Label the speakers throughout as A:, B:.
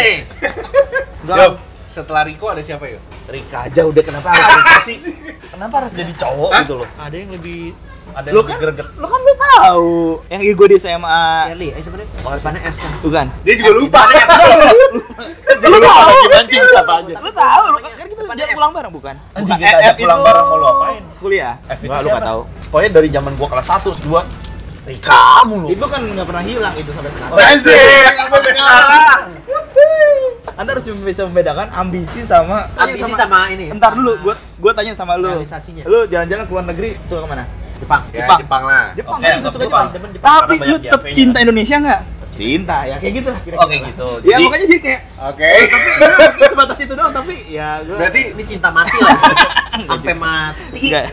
A: Tere.
B: Yo, setelah Riko ada siapa yo?
C: Rika aja udah kenapa harus Rika sih? Kenapa harus jadi cowok gitu loh?
A: Ada yang lebih
C: Ada yang
D: Lu kan,
C: greget.
D: lu kan udah tahu yang gue di SMA.
A: Kelly, eh sebenarnya depannya S kan.
D: Bukan.
B: Dia juga lupa.
D: Lu tahu.
C: Lagi mancing siapa aja.
D: Lu tahu, lu kan kan kita
A: F.
D: pulang bareng bukan?
C: Anjing kita ajak pulang bareng mau lu apain?
D: Kuliah.
C: F itu
D: Enggak, lu enggak tahu.
C: Pokoknya dari zaman gua kelas 1, 2 Rika mulu.
D: Itu kan nggak pernah hilang itu sampai sekarang.
B: Sekarang?
D: Anda harus bisa membedakan ambisi sama
A: Ambisi sama ini.
D: Entar dulu, gua gua tanya sama lu.
A: Realisasinya.
D: Lu jalan-jalan ke luar negeri suka ke mana?
A: Jepang.
B: Ya,
D: Jepang.
B: Jepang lah.
D: Jepang kan juga suka
C: Jepang.
D: Jepang.
A: Jepang.
D: Tapi lu tetap cinta Indonesia nggak? Cinta ya kayak gitu lah kira-kira.
C: Oke gitu.
D: Ya
C: Jadi
D: makanya dia kayak
B: Oke.
D: sebatas itu doang tapi ya gua
B: Berarti
A: Ini cinta mati lah. Sampai mati.
D: enggak.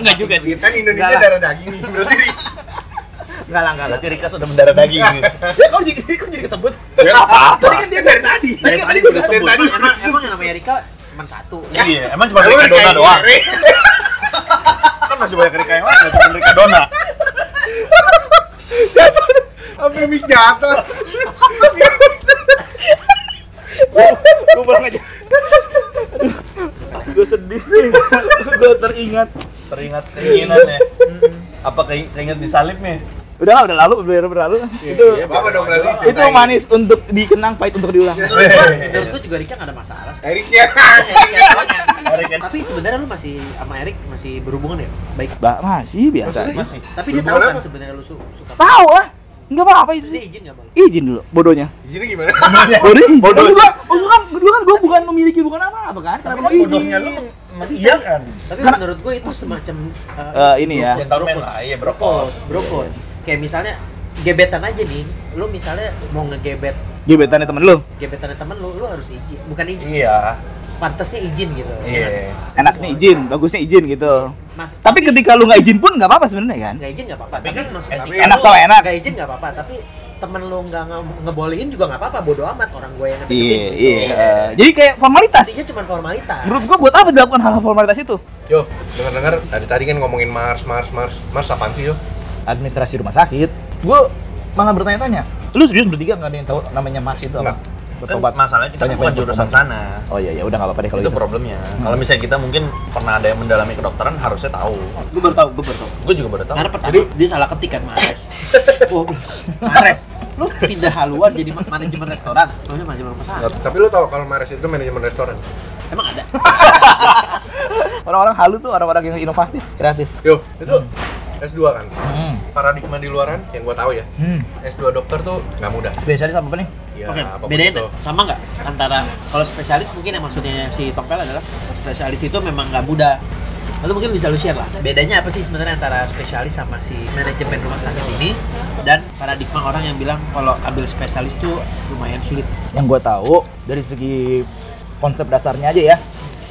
D: enggak juga sih.
B: kan Indonesia
D: Enggak
B: darah daging nih. Berarti
D: Enggak lah, enggak lah.
C: berarti Rika sudah mendarah daging gitu.
D: Ya kok jadi kok jadi kesebut?
B: ya apa-apa.
D: Tadi kan dia
B: dari tadi.
C: Dari tadi gua udah
B: Dari
C: sebut.
B: tadi.
A: Emang emang yang namanya Rika cuma satu.
C: Iya, emang cuma Rika
B: kan
C: Dona doang. Kan masih banyak Rika yang lain, cuma Rika Dona.
B: Sampai mic jatuh.
D: Gua pulang aja. Gue sedih sih. Gue teringat.
C: Teringat keinginan ya. Apa keing- keinget disalib nih?
D: Udah lah, udah lalu, udah berlalu. itu
B: Iya, apa dong berarti?
D: itu manis untuk dikenang, pahit untuk diulang.
A: Menurut gua juga Rika gak ada masalah.
B: Eriknya.
C: Kan?
A: Tapi sebenarnya lu masih sama Erik masih berhubungan ya? Baik.
D: Bah, masih biasa.
C: Masih.
A: Tapi dia tahu kan sebenarnya lu su- suka.
D: Tahu lah. Enggak apa-apa itu sih.
A: izin gak bang?
D: Izin dulu, bodohnya.
B: Di sini gimana?
D: Bodoh izin.
C: Bodoh.
D: Maksud gua, maksud gua kan, kan gua bukan memiliki bukan apa-apa kan? Kenapa
C: Tapi
D: lu izin?
C: bodohnya lu iya kan?
A: Tapi
D: Karena-
A: menurut gue itu semacam uh,
D: Eh, ini ya.
C: Gentleman lah, iya brokot.
A: brokot. Kayak misalnya gebetan aja nih, lu misalnya mau ngegebet
D: Gebetannya temen lu.
A: gebetannya temen lu, lu harus izin. Bukan izin,
C: Iya.
A: pantasnya izin gitu.
C: Iya.
D: Enaknya izin, bagusnya izin gitu.
A: Mas,
D: Tapi ketika lu nggak izin pun nggak apa-apa sebenarnya kan?
A: nggak izin nggak apa-apa. Tapi
C: kan
A: maksud
C: etika.
A: tapi
D: Enak sama enak.
A: Nggak izin nggak apa-apa. Tapi temen lu nggak nge- ngebolehin juga nggak apa-apa. Bodoh amat orang gue yang
D: Iya,
A: ngedeketin gitu.
D: iya. Jadi kayak formalitas.
A: Intinya cuma formalitas.
D: Menurut gua buat apa dilakukan hal-hal formalitas itu?
B: Yo, dengar-dengar tadi tadi kan ngomongin Mars, Mars, Mars. Mars apaan sih yo?
D: Administrasi rumah sakit. Gua malah bertanya-tanya. Lu serius bertiga nggak ada yang tahu namanya Mars itu apa?
B: Nggak.
C: Kan
D: Bertobat.
C: masalahnya kita kan
D: Banyak
C: bukan jurusan sana.
D: Oh iya ya udah nggak apa-apa deh kalau
C: itu
D: itu.
C: problemnya. Kalau misalnya kita mungkin pernah ada yang mendalami kedokteran harusnya tahu.
A: Gue baru tahu, gue baru tahu.
C: Gue juga baru tahu.
A: Karena pertama dia salah ketik kan Mares. oh, Mares. Lu pindah haluan jadi ma- manajemen restoran. Namanya manajemen rumah sakit.
B: Tapi lu tau kalau Mars itu manajemen restoran?
A: Emang ada?
D: Orang-orang halu tuh orang-orang yang inovatif, kreatif.
B: Yo, itu S2 kan?
D: Hmm.
B: Paradigma di luaran yang gua tahu ya.
D: Hmm.
B: S2 dokter tuh nggak mudah.
D: Spesialis apa nih?
B: Ya,
A: Oke,
B: apa pun
A: bedain
B: itu.
A: sama nggak antara kalau spesialis mungkin yang maksudnya si Tongpel adalah spesialis itu memang nggak mudah. Lalu mungkin bisa lu share lah. Bedanya apa sih sebenarnya antara spesialis sama si manajemen rumah sakit ini dan paradigma orang yang bilang kalau ambil spesialis tuh lumayan sulit.
D: Yang gua tahu dari segi konsep dasarnya aja ya.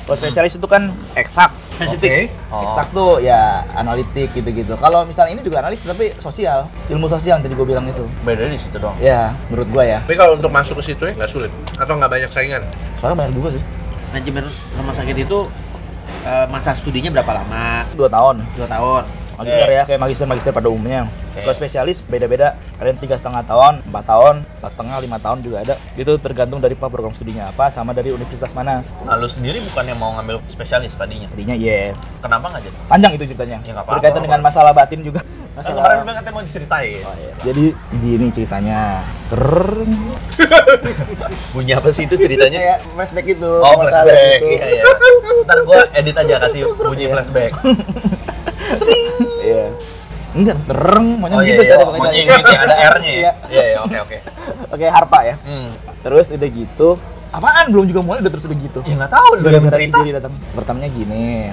D: Kalau spesialis itu kan eksak.
A: Spesifik.
C: Oh.
D: Eksak tuh ya analitik gitu-gitu. Kalau misalnya ini juga analitik tapi sosial, ilmu sosial yang tadi gua bilang itu.
C: Beda di situ dong.
D: Ya, menurut gua ya.
B: Tapi kalau untuk masuk ke situ ya nggak sulit atau nggak banyak saingan.
D: Soalnya banyak juga sih.
A: Manajemen rumah sakit itu eh, masa studinya berapa lama?
D: Dua tahun.
A: Dua tahun.
D: Magister ya, kayak magister-magister pada umumnya. Kalau spesialis beda-beda. Ada yang tiga setengah tahun, empat tahun, empat setengah, lima tahun juga ada. Itu tergantung dari apa program studinya apa, sama dari universitas mana.
C: Nah, lu sendiri bukannya mau ngambil spesialis tadinya?
D: Tadinya iya.
C: Kenapa nggak jadi?
D: Panjang itu ceritanya.
C: Ya, nggak apa-apa.
D: Berkaitan dengan masalah batin juga. Masalah
C: kemarin bilang katanya mau diceritain.
D: Oh, iya. Jadi gini ceritanya. Tereng.
C: Bunyi apa sih itu ceritanya?
D: Kayak flashback itu.
C: Oh, flashback. Iya, iya. Ntar gua edit aja kasih bunyi flashback.
D: Iya. Enggak, tereng, maunya
C: Oh iya,
D: gitu
C: iya. yang gitu yang ada R-nya ya?
D: Iya.
C: Iya, iya, oke, oke.
D: Oke, harpa ya.
C: Hmm.
D: Terus udah gitu. Apaan belum juga mulai udah terus udah gitu.
C: Ya nggak tahu,
D: Gara-gara datang. Pertamanya gini.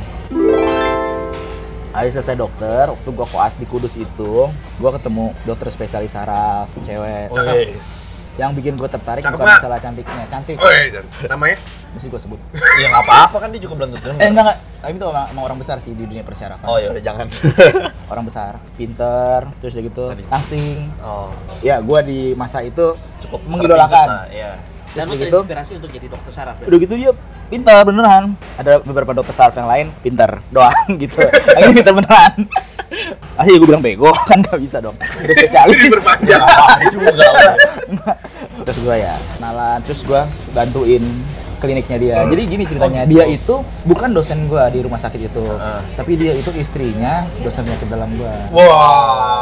D: Ayo selesai dokter, waktu gua koas di Kudus itu, gua ketemu dokter spesialis saraf, cewek.
C: Wes.
D: Yang bikin gua tertarik
B: Cakep
D: bukan masalah cantiknya, cantik.
B: Oi, dan namanya?
D: Mesti gua sebut.
C: Ya nggak apa-apa kan dia juga belum tentu.
D: Eh enggak enggak, tapi itu emang, emang orang besar sih di dunia persyarafan.
C: Oh ya udah jangan.
D: Orang besar, pinter, terus udah gitu, langsing.
C: Oh,
D: Ya, gua di masa itu
C: cukup
D: Mengidolakan.
C: lah, Iya.
A: Dan lu
D: Terus gitu.
A: terinspirasi untuk jadi dokter saraf. ya?
D: udah gitu dia pintar beneran. Ada beberapa dokter saraf yang lain pintar. Doang gitu. Ini pintar beneran. Akhirnya gue bilang bego kan gak bisa dong. Udah spesialis.
B: Ini berpanjang.
C: Juga
D: tugas gue ya kenalan. Terus gue bantuin kliniknya dia. Jadi gini ceritanya dia itu bukan dosen gue di rumah sakit itu. Tapi dia itu istrinya dosen penyakit dalam gue
B: Wah.
D: waktu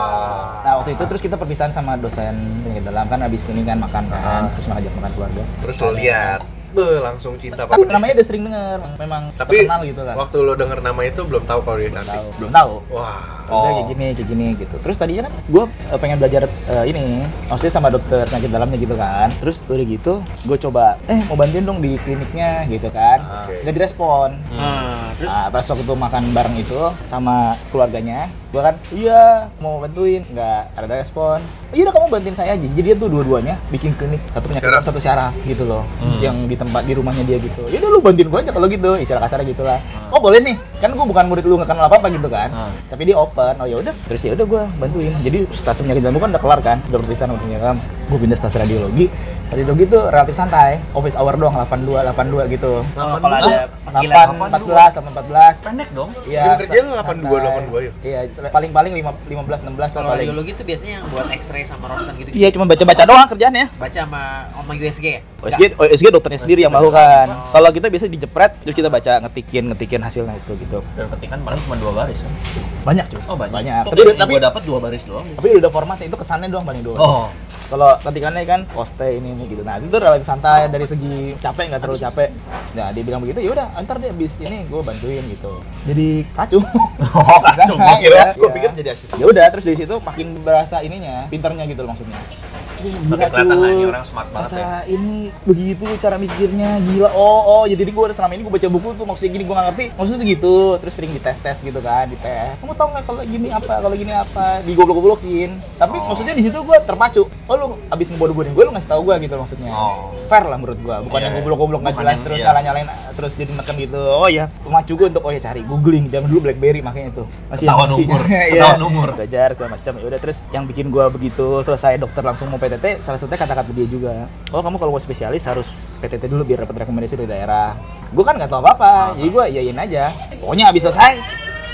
D: itu terus kita perpisahan sama dosen penyakit dalam. Kan abis ini kan makan kan terus ngajak makan keluarga.
B: Terus lo lihat, be langsung cinta
D: tapi
B: Pak.
D: namanya udah sering denger memang
B: Tapi
D: terkenal gitu kan
B: waktu lo denger nama itu belum tahu kalau dia
D: tahu
B: cantik.
D: belum tahu
B: Wah.
D: Udah kayak gini, kayak gini gitu. Terus tadinya kan gue pengen belajar eh, ini, maksudnya sama dokter penyakit dalamnya gitu kan. Terus udah gitu, gue coba, eh mau bantuin dong di kliniknya gitu kan.
B: Oke.
D: Nggak direspon.
A: Ah, terus
D: Nah, pas waktu itu makan bareng itu sama keluarganya, gue kan, iya mau bantuin, nggak ada respon. Iya udah kamu bantuin saya aja. Jadi dia tuh dua-duanya bikin klinik satu penyakit satu syaraf gitu loh, yang di tempat di rumahnya dia gitu. Ya udah lu bantuin gue aja kalau gitu, istilah kasarnya gitulah. Oh boleh nih, kan gue bukan murid lu nggak kenal apa apa gitu kan. Tapi dia open, oh ya udah. Terus ya udah gue bantuin. Jadi stasiun penyakit dalam kan udah kelar kan, udah berpisah sama penyakit dalam. Gue pindah stasiun radiologi. Radiologi tuh relatif santai, office hour doang 82 82 gitu.
A: kalau kalau ada panggilan
D: 8 14 8 14
C: Pendek dong.
D: Iya.
B: Jam kerja lu
D: sa-
B: 82,
D: santai.
B: 82 ya?
D: Iya, paling-paling 5 15 16 tuh
A: kalau
D: paling.
A: radiologi itu biasanya yang buat X-ray sama ronsen gitu.
D: Iya, cuma baca-baca doang kerjaannya.
A: Baca sama sama USG ya.
D: OSG, OSG dokternya sendiri yang melakukan. Kalau kita biasa dijepret, terus kita baca ngetikin ngetikin hasilnya itu gitu.
C: Dan ketikan paling cuma dua baris. kan?
D: Banyak cuy.
C: Oh banyak.
D: Banyak. Tapi tapi
C: gua dapat dua baris doang.
D: tapi udah formatnya itu kesannya doang paling doang.
C: Oh.
D: Kalau ketikannya kan poste ini ini gitu. Nah, itu relatif santai dari segi capek nggak terlalu capek. Nah, dia bilang begitu, ya udah, antar deh habis ini gue bantuin gitu. Jadi kacau.
C: Oh, kira,
D: Iya,
C: gua
D: iya.
C: pikir jadi asisten.
D: ya udah terus dari situ makin berasa ininya pinternya gitu loh maksudnya
C: Makin kelihatan lah ini orang smart banget
D: masa
C: ya.
D: ini begitu cara mikirnya gila oh oh jadi gue selama ini gue baca buku tuh maksudnya gini gue nggak ngerti maksudnya tuh gitu terus sering dites tes gitu kan dites kamu tahu nggak kalau gini apa kalau gini apa digoblok goblokin tapi
C: Oh.
D: maksudnya di situ gue terpacu oh lu abis ngebodoh bodohin gue lu ngasih tahu gue gitu maksudnya
C: Oh.
D: fair lah menurut gue bukan
C: Iya,
D: yang
C: iya.
D: goblok goblok nggak jelas
C: yang-
D: terus
C: iya.
D: nyala nyalain terus jadi neken gitu oh ya memacu gue untuk oh ya cari googling zaman dulu blackberry makanya tuh masih
C: Ketahuan umur.
D: Iya.
C: Ketahuan umur.
D: belajar segala macam ya udah terus yang bikin gua begitu selesai dokter langsung mau PTT salah satunya kata-kata dia juga. Oh kamu kalau mau spesialis harus PTT dulu biar dapat rekomendasi dari daerah. Gua kan nggak tahu apa-apa jadi gua iyain aja. Pokoknya habis selesai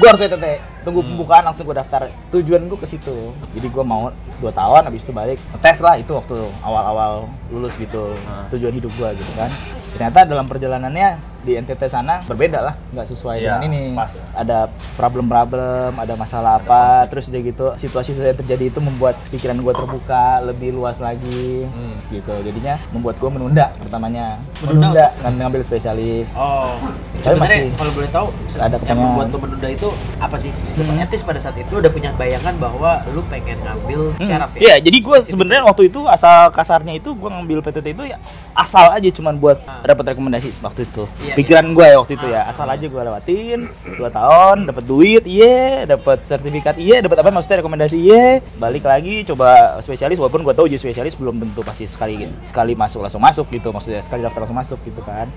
D: gua harus PTT tunggu pembukaan langsung gua daftar. Tujuan gua ke situ. Jadi gua mau dua tahun habis itu balik. Tes lah itu waktu awal-awal lulus gitu. Tujuan hidup gua gitu kan. Ternyata dalam perjalanannya di NTT sana berbeda lah nggak sesuai
C: Iya,
D: dengan ini
C: pasti.
D: ada problem-problem, ada masalah apa, terus udah gitu situasi yang terjadi itu membuat pikiran gue terbuka lebih luas lagi, gitu. Jadinya membuat gue menunda pertamanya,
A: Menunda
D: menunda nggak ngambil spesialis.
A: Oh,
D: Tapi
A: sebenarnya
D: masih-
A: kalau boleh tahu
D: ada
A: yang
D: pertanyaan.
A: membuat lu menunda itu apa sih?
D: Hmm.
A: Etis pada saat itu udah punya bayangan bahwa lu pengen ngambil syaraf ya?
D: Iya, jadi gue sebenarnya waktu itu asal kasarnya itu gue ngambil PTT itu ya asal aja cuman buat dapat rekomendasi waktu itu.
A: Iya,
D: Pikiran gue ya waktu itu ya, asal aja gue lewatin dua tahun, dapat duit, iya, dapat sertifikat, iya, dapat apa maksudnya rekomendasi, iya, balik lagi coba spesialis walaupun gue tahu uji spesialis belum tentu pasti sekali sekali masuk langsung masuk gitu, maksudnya sekali daftar langsung masuk gitu kan.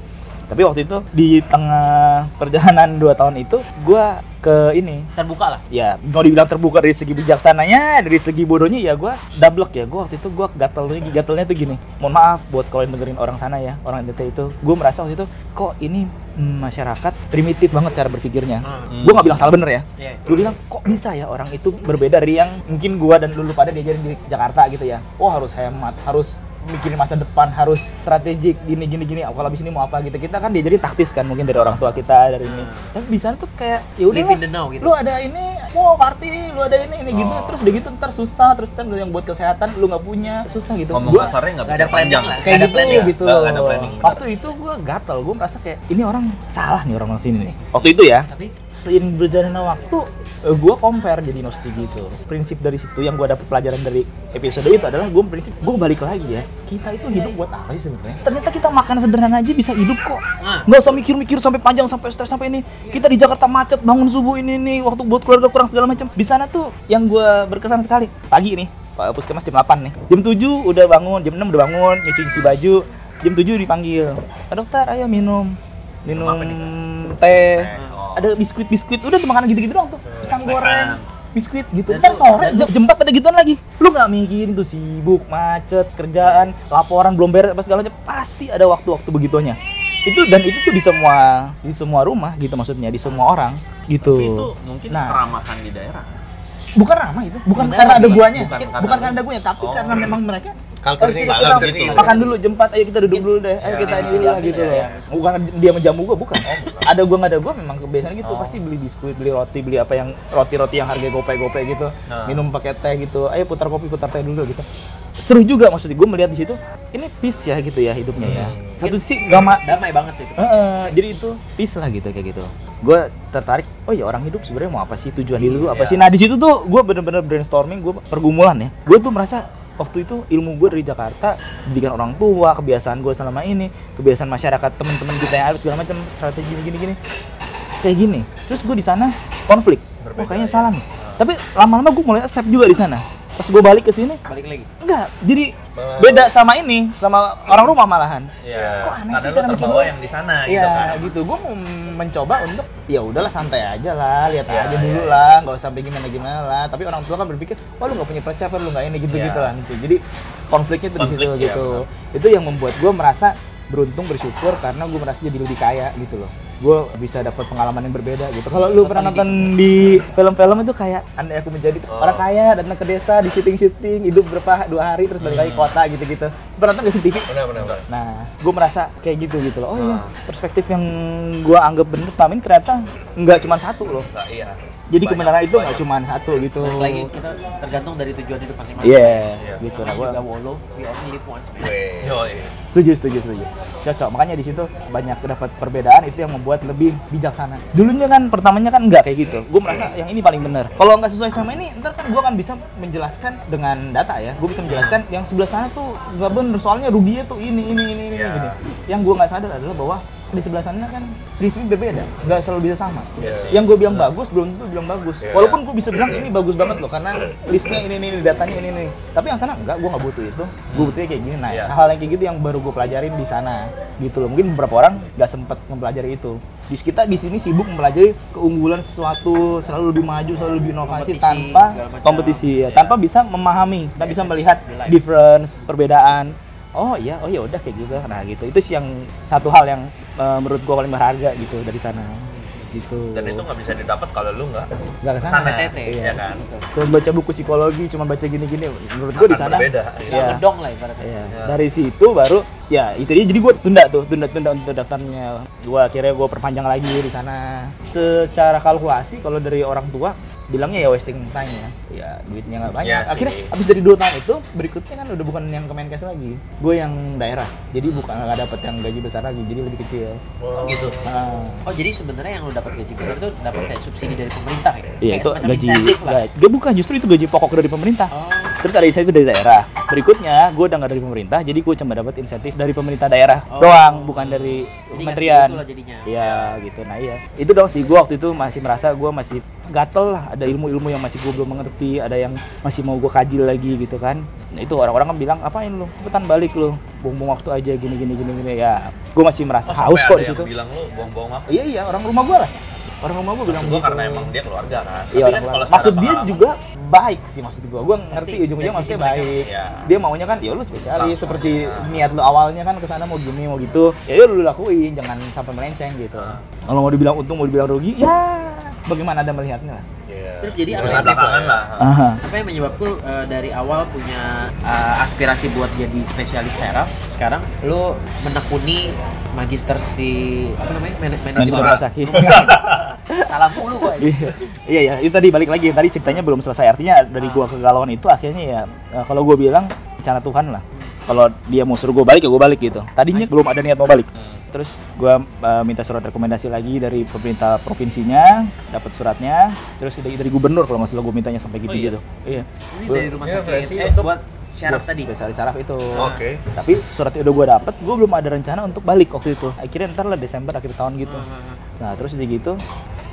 D: Tapi waktu itu di tengah perjalanan dua tahun itu gue ke ini.
A: Terbuka lah.
D: ya mau dibilang terbuka dari segi bijaksananya dari segi bodohnya ya gue double ya. Gue waktu itu gue gatelnya gatelnya tuh gini. Mohon maaf buat kalau yang dengerin orang sana ya orang NTT itu. Gue merasa waktu itu kok ini mm, masyarakat primitif banget cara berpikirnya.
A: Hmm.
D: gue nggak bilang salah bener ya.
A: Iya.
D: gue bilang kok bisa ya orang itu berbeda dari yang mungkin gue dan lulu pada diajarin di Jakarta gitu ya? Oh harus hemat harus mikirin masa depan harus strategik gini gini gini kalau habis ini mau apa gitu kita kan diajarin taktis kan mungkin dari orang tua kita dari ini tapi bisa tuh kayak ya udah
A: Live in the now gitu.
D: lu ada ini mau party lu ada ini ini gitu
C: Oh.
D: terus udah gitu ntar susah terus ntar yang buat kesehatan lu nggak punya susah gitu
C: Ngomong
D: Gua
C: kasarnya nggak
A: ada planning
C: panjang.
A: lah.
D: kayak
A: ada
D: gitu
A: planning.
D: gitu
C: Nggak- nggak ada planning.
D: waktu itu gua gatel gua merasa kayak ini orang salah nih orang orang sini nih waktu itu ya
A: Tapi
D: seiring berjalannya waktu eh, gua compare jadi nostalgia gitu. Prinsip dari situ yang gua dapet pelajaran dari episode itu adalah gua prinsip gua balik lagi ya. Kita itu hidup buat apa sih sebenarnya? Ternyata kita makan sederhana aja bisa hidup kok.
A: Nah.
D: nggak usah mikir-mikir sampai panjang sampai stres sampai ini. Kita di Jakarta macet bangun subuh ini nih waktu buat keluarga kurang segala macam. Di sana tuh yang gua berkesan sekali pagi nih Pak Puskesmas jam 8 nih. Jam 7 udah bangun jam 6 udah bangun nyuci-nyuci baju. Jam 7 dipanggil Pak dokter ayo minum minum teh. Ada biskuit biskuit udah tuh makanan gitu-gitu doang tuh. Pisang
C: Snack
D: goreng biskuit gitu. Ntar sore jam, jam 4 ada gituan lagi. Lu nggak mikirin tuh sibuk macet kerjaan laporan belum beres apa segala macam. Pasti ada waktu-waktu begitunya. Itu dan itu tuh di semua di semua rumah gitu maksudnya di semua orang gitu.
C: Tapi itu mungkin
D: nah.
C: keramahan di daerah.
D: bukan ramah itu bukan
A: Bener,
D: karena ada guanya.
C: bukan
D: bukan,
C: karena
D: karena ada guanya tapi karena memang mereka Harus
B: ini,
D: kita
B: ini.
D: makan dulu 4 ayo kita duduk dulu deh. Ayo
C: Ya,
D: kita
A: bisa
D: ini dulu lah gitu
A: ya,
D: loh.
A: ya.
D: bukan dia menjamu gua bukan. Ada gua nggak ada gua memang kebiasaan gitu. Pasti beli biskuit beli roti beli apa yang roti-roti yang harga gope-gope gitu.
C: Nah.
D: minum pakai teh gitu. Ayo putar kopi putar teh dulu gitu. Seru juga maksudnya gua melihat di situ ini peace ya gitu ya hidupnya ya. Satu sisi gak ma-
A: damai banget itu
D: Heeh, jadi itu peace lah gitu kayak gitu. Gue tertarik, oh ya orang hidup sebenarnya mau apa sih? Tujuan hidup apa sih? Nah di situ tuh gue bener-bener brainstorming, gue pergumulan ya. Gue tuh merasa waktu itu ilmu gue dari Jakarta, pendidikan orang tua, kebiasaan gue selama ini, kebiasaan masyarakat teman-teman kita yang ada segala macam strategi gini gini kayak gini. Terus gue di sana konflik, oh kayaknya salah nih. Tapi lama-lama gue mulai accept juga di sana. Pas gue balik ke sini,
A: balik lagi
D: enggak, jadi
B: Malah-
D: beda sama ini, sama orang rumah malahan.
C: Iya.
D: Kok aneh
C: Karena
D: sih cara gua?
C: yang di sana gitu
D: Iya
C: kan.
D: gitu, gue mau mencoba untuk ya udahlah santai aja lah, lihat
C: Iya,
D: aja dulu
C: iya.
D: lah, nggak usah sampai gimana gimana lah. Tapi orang tua kan berpikir, wah lu nggak punya persiapan, lu nggak ini gitu gitu
C: Iya.
D: lah. Gitu. Jadi konfliknya tuh di situ
C: Konflik, iya,
D: gitu. Itu yang membuat gue merasa beruntung bersyukur karena gue merasa jadi lebih kaya gitu loh. Gue bisa dapat pengalaman yang berbeda gitu. Kalau lu pernah nonton di film-film itu kayak andai aku menjadi
C: Oh.
D: orang kaya datang ke desa di syuting-syuting hidup berapa dua hari terus balik
C: Hmm.
D: lagi ke kota gitu-gitu. Pernah nonton nggak sih TV?
B: Benar benar. benar.
D: Nah, gue merasa kayak gitu gitu loh. Oh iya,
C: Ah.
D: perspektif yang gue anggap bener selama ini ternyata nggak cuma satu loh.
C: Nggak, iya.
D: Jadi
C: Banyak,
D: kebenaran itu nggak cuma satu gitu.
A: balik lagi kita tergantung dari tujuan hidup masing-masing
D: Iya,
C: Iya.
D: gitu. Nah, gua
A: juga wolo we only live once man.
C: Yoi.
D: setuju, setuju, setuju. Cocok. Makanya di situ banyak dapat perbedaan itu yang membuat lebih bijaksana. Dulunya kan pertamanya kan nggak kayak gitu. Gue merasa yang ini paling benar. Kalau nggak sesuai sama ini, ntar kan gue kan bisa menjelaskan dengan data ya. Gue bisa menjelaskan yang sebelah sana tuh nggak bener. Soalnya ruginya tuh ini, ini, ini, ini,
C: Iya.
D: gini. Yang gue nggak sadar adalah bahwa di sebelah sana kan prinsipnya berbeda, nggak selalu bisa sama.
B: Iya.
D: Yang gue bilang bagus belum tentu bilang bagus.
B: Iya.
D: Walaupun gue bisa bilang ini bagus banget loh karena listnya ini ini datanya ini ini. Tapi yang sana enggak, gue nggak butuh itu. Gue butuhnya kayak gini. Nah,
C: Iya.
D: hal yang kayak gitu yang baru gue pelajarin di sana. Gitu loh. Mungkin beberapa orang nggak sempet mempelajari itu. Di kita di sini sibuk mempelajari keunggulan sesuatu, selalu lebih maju, selalu lebih inovasi
A: Kompetisi,
D: tanpa kompetisi ya, tanpa bisa memahami, tanpa bisa
A: Essence
D: melihat difference, perbedaan. Oh iya, oh ya udah kayak gitu. Nah, gitu. Itu sih yang satu hal yang eh, menurut gua paling berharga gitu dari sana. Gitu.
C: Dan itu nggak bisa didapat kalau lu nggak
D: nggak ke sana.
C: ke sana,
A: PTT,
C: iya
D: iya.
C: kan?
D: Cuma baca buku psikologi, cuma baca gini-gini. Menurut gua di sana
C: berbeda.
A: tinggal
D: Iya.
A: ngedong lah ibaratnya
D: Iya. Dari situ baru ya itu dia jadi gue tunda tuh tunda tunda untuk daftarnya. Gua akhirnya gue perpanjang lagi di sana. Secara kalkulasi kalau dari orang tua bilangnya ya wasting time ya. Ya duitnya nggak banyak.
C: Sih.
D: akhirnya habis dari dua tahun itu berikutnya kan udah bukan yang Kemenkes lagi. Gue yang daerah. Jadi bukan nggak dapet yang gaji besar lagi. Jadi lebih kecil.
C: Oh, gitu.
D: Nah,
A: oh jadi sebenarnya yang lo dapat gaji besar itu dapat kayak subsidi dari pemerintah ya
D: Iya itu gaji,
A: lah
D: gaji, Gak bukan justru itu gaji pokok dari pemerintah.
A: oh
D: Terus ada insentif dari daerah. Berikutnya, gue udah nggak dari pemerintah, jadi gue cuma dapat insentif dari pemerintah daerah
A: Oh.
D: doang, bukan dari
A: Jadi
D: kementerian. Iya, gitu. Nah iya, itu dong sih. Gue waktu itu masih merasa gue masih gatel lah. Ada ilmu-ilmu yang masih gue belum mengerti, ada yang masih mau gue kaji lagi gitu kan. Nah itu orang-orang kan bilang apain lu, cepetan balik lu, buang-buang waktu aja gini gini gini gini. Ya, gue masih merasa
C: Oh,
D: haus kok di situ.
C: bilang lu buang-buang waktu.
D: Iya iya, orang rumah gue lah. Orang rumah gue bilang
C: Maksud gua
D: begitu.
C: karena emang dia keluarga kan.
D: Iya,
C: Tapi
D: orang
C: kan
D: keluarga. maksud dia
C: pengalaman-
D: juga baik sih maksud gua. Gua ngerti ujung-ujungnya maksudnya baik.
C: Iya.
D: Dia maunya kan ya lu spesialis
C: Langsung,
D: seperti
C: iya.
D: niat lu awalnya kan ke sana mau gini mau gitu. Ya ya lu lakuin, jangan sampai melenceng gitu.
C: Ah.
D: Kalau mau dibilang untung mau dibilang rugi, ya bagaimana Anda melihatnya lah.
B: Iya.
A: Terus jadi apa yang
C: belakangan lah.
A: Apa yang menyebabkan lu uh, dari awal punya uh, aspirasi buat jadi spesialis seraf sekarang lu menekuni magister si apa namanya Man-
D: Manajemen rumah sakit.
A: salah mulu gua.
D: Iya, iya ya, itu tadi balik lagi. Tadi ceritanya belum selesai. Artinya dari gua kegalauan itu akhirnya ya eh, kalau gua bilang rencana Tuhan lah. Kalau dia mau suruh gua balik ya gua balik gitu. Tadinya belum ada niat mau balik. Terus gua eh, minta surat rekomendasi lagi dari pemerintah provinsinya, dapat suratnya. Terus dari, dari gubernur kalau nggak salah gua mintanya sampai gitu gitu. Iya.
A: ini
D: Gua-
A: dari rumah
B: Iya,
A: sakit
B: versi
A: eh,
B: untuk-
A: buat syaraf tadi
D: Spesialis saraf itu.
B: Oke.
D: Tapi surat udah gua dapet, gua belum ada rencana untuk balik waktu itu. Akhirnya ntar lah Desember akhir tahun gitu. Nah terus udah gitu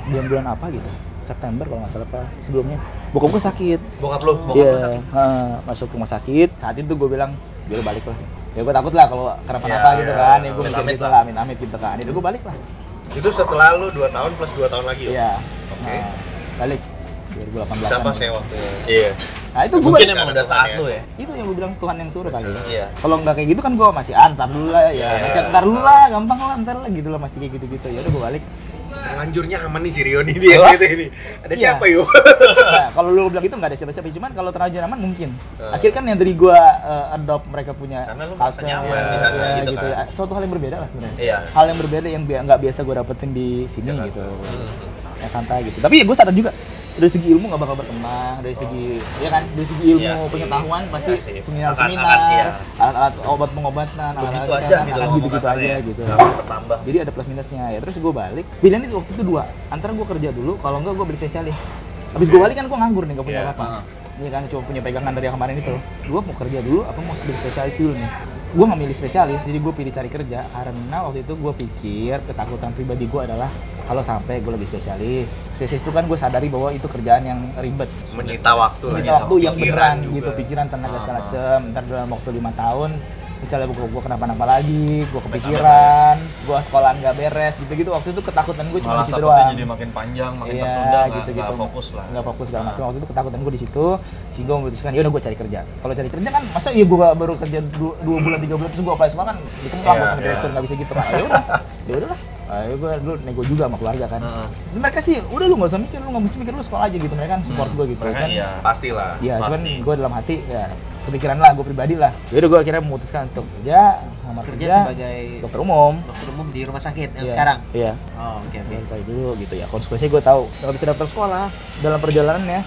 D: bulan-bulan apa gitu September kalau nggak salah apa sebelumnya bokap gue sakit
B: Bokap lu.
C: Bokap lu
D: Iya,
C: sakit?
D: heeh, masuk rumah sakit saat itu gue bilang dia udah balik lah ya gue takut lah kalau kenapa-napa
C: Iya,
D: gitu
C: iya.
D: kan ya gue mikir
C: Amit-amit
D: gitu
C: lah.
D: lah amit-amit gitu kan itu gue balik lah
B: Itu setelah lu 2 tahun plus 2 tahun lagi ya?
D: iya
B: Oke.
D: nah, balik 2018
B: Siapa sih waktu
C: Iya.
D: nah itu gue
C: Mungkin
D: balik
C: emang udah saat
B: ya.
C: lu ya.
D: itu yang gue bilang Tuhan yang suruh kali ya
C: Iya.
D: kalau nggak kayak gitu kan gue masih ah, ntar dulu lah ya
C: Iya.
D: ngechat ntar dulu lah gampang lah ntar lah gitu lah masih kayak gitu-gitu ya udah gue balik
B: terlanjur nyaman nih si Rio nih dia
D: Apa?
B: gitu ini. Ada
D: Iya.
B: siapa yuk?
D: Nah, kalau lu bilang itu nggak ada siapa-siapa, cuman kalau terlanjur nyaman mungkin.
B: Eh.
D: Akhirnya kan yang dari gua eh, adopt mereka punya
C: Karena lu
D: culture,
C: nyaman
B: di sana
D: ya,
C: gitu
D: gitu,
C: kan.
D: ya. Suatu hal yang berbeda lah sebenarnya.
C: Iya.
D: Hal yang berbeda yang bi- nggak biasa gua dapetin di sini
B: Jakarta.
D: gitu.
C: Hmm.
D: Yang santai gitu. Tapi ya gue sadar juga dari segi ilmu nggak bakal berkembang, dari segi ya kan, dari segi ilmu
C: sih.
D: pengetahuan pasti
C: sih.
D: seminar-seminar,
C: Akan-akan, iya.
D: alat-alat obat pengobatan,
C: Begitu
D: alat-alat
C: aja
D: kesehatan,
C: gitu loh
D: gitu-gitu aja gitu.
C: Bertambah.
D: Jadi ada plus minusnya ya. Terus gue balik. Pilihan itu waktu itu dua. Antara gue kerja dulu, kalau enggak gue beli spesialis. Habis gue balik kan gue nganggur nih, gak punya
B: Iya.
D: apa-apa. Ini kan cuma punya pegangan dari yang kemarin itu. Gue mau kerja dulu, apa mau beli spesialis dulu nih? Gue nggak milih spesialis, jadi gue pilih cari kerja. Karena waktu itu gue pikir ketakutan pribadi gue adalah kalau sampai gue lagi spesialis. Spesialis itu kan gue sadari bahwa itu kerjaan yang ribet.
B: Menyita waktu lah.
D: Menyita waktu yang
B: Pikiran
D: beneran
B: juga.
D: gitu, pikiran tenaga segala
C: Ah.
D: macem. Ntar dalam waktu lima tahun, misalnya gue gue kenapa-napa lagi, gue kepikiran, gue sekolahan nggak beres, gitu-gitu. Waktu itu ketakutan gue cuma
C: Malah
D: di situ doang.
C: jadi makin panjang, makin
D: Iya,
C: tertunda, nggak-
D: gitu-gitu.
C: nggak fokus lah.
D: Nggak fokus segala
C: Nah.
D: macam. Waktu itu ketakutan gue di situ. Si gue memutuskan, ya udah gue cari kerja. Kalau cari kerja kan, masa iya gue baru kerja dua, dua bulan tiga bulan terus gue apply semua kan, itu kan
C: Iya,
D: sama
C: iya.
D: direktur nggak bisa gitu. Nah, ya udah, ya udah lah. Ayo gue dulu nego juga sama keluarga kan.
C: Heeh.
D: Mereka sih, udah lu nggak usah mikir, lu nggak mesti mikir lu sekolah aja gitu. Mereka kan support gue gitu.
C: Mereka
D: kan.
C: iya.
B: Pastilah.
D: Iya, cuman
C: Pasti.
D: gue dalam hati ya kepikiran lah, gue pribadi lah. Yaudah gue akhirnya memutuskan untuk kerja,
A: Kerja
D: kerja,
A: sebagai
D: dokter umum.
A: dokter umum di rumah sakit yang
D: Iya,
A: sekarang.
D: Iya.
A: Oh, oke oke.
D: biar saya dulu gitu ya konsekuensinya gue tahu nggak bisa daftar sekolah dalam perjalanannya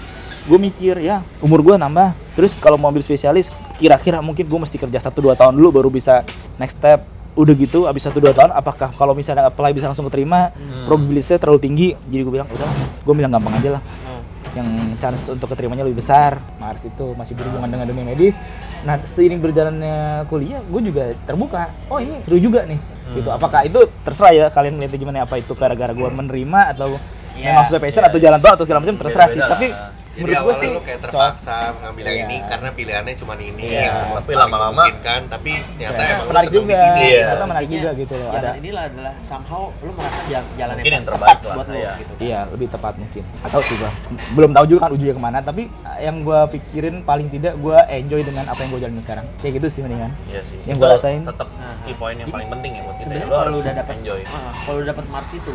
D: gue mikir ya umur gue nambah terus kalau mau ambil spesialis kira-kira mungkin gue mesti kerja 1-2 tahun dulu baru bisa next step udah gitu abis 1-2 tahun apakah kalau misalnya apply bisa langsung keterima probabilitasnya terlalu tinggi jadi gue bilang udah gue bilang gampang aja lah yang chance untuk keterimanya lebih besar. Mars itu masih berhubungan dengan dunia medis. Nah seiring berjalannya kuliah gue juga terbuka. Oh ini seru juga nih. Gitu. Apakah itu terserah ya kalian melihatnya gimana? Apa itu gara-gara gue menerima atau
A: Iya,
D: memang sesuai passion atau jalan tol atau segala macam terserah sih.
C: beda-beda
D: tapi
C: lah.
B: Jadi
D: menurut gue
B: awalnya
D: sih
B: lu kayak terpaksa mengambil yang
D: Iya.
B: ini karena pilihannya cuma ini.
D: Iya.
B: yang
C: Tapi
B: paling
C: lama-lama-
B: memungkinkan, tapi ternyata
D: Ya,
B: emang lu
D: menarik juga
B: di sini.
C: Iya.
D: ternyata menarik juga gitu loh
A: jalan
D: ada
A: inilah adalah somehow lu merasa jalan, jalan
C: Mungkin yang
A: tepat
C: terbaik lah,
A: buat lu
C: iya.
A: gitu.
D: Iya, lebih tepat mungkin. Atau sih gua belum tahu juga kan ujungnya ke mana, tapi yang gua pikirin paling tidak gua enjoy dengan apa yang gua jalanin sekarang. Kayak gitu sih mendingan.
C: Iya sih.
D: Yang gua rasain.
C: tetap key point yang paling penting ya buat kita. ya.
A: Sebenarnya
C: Lu
A: kalau udah dapat
C: enjoy.
A: Ah, kalau lu dapat Mars itu,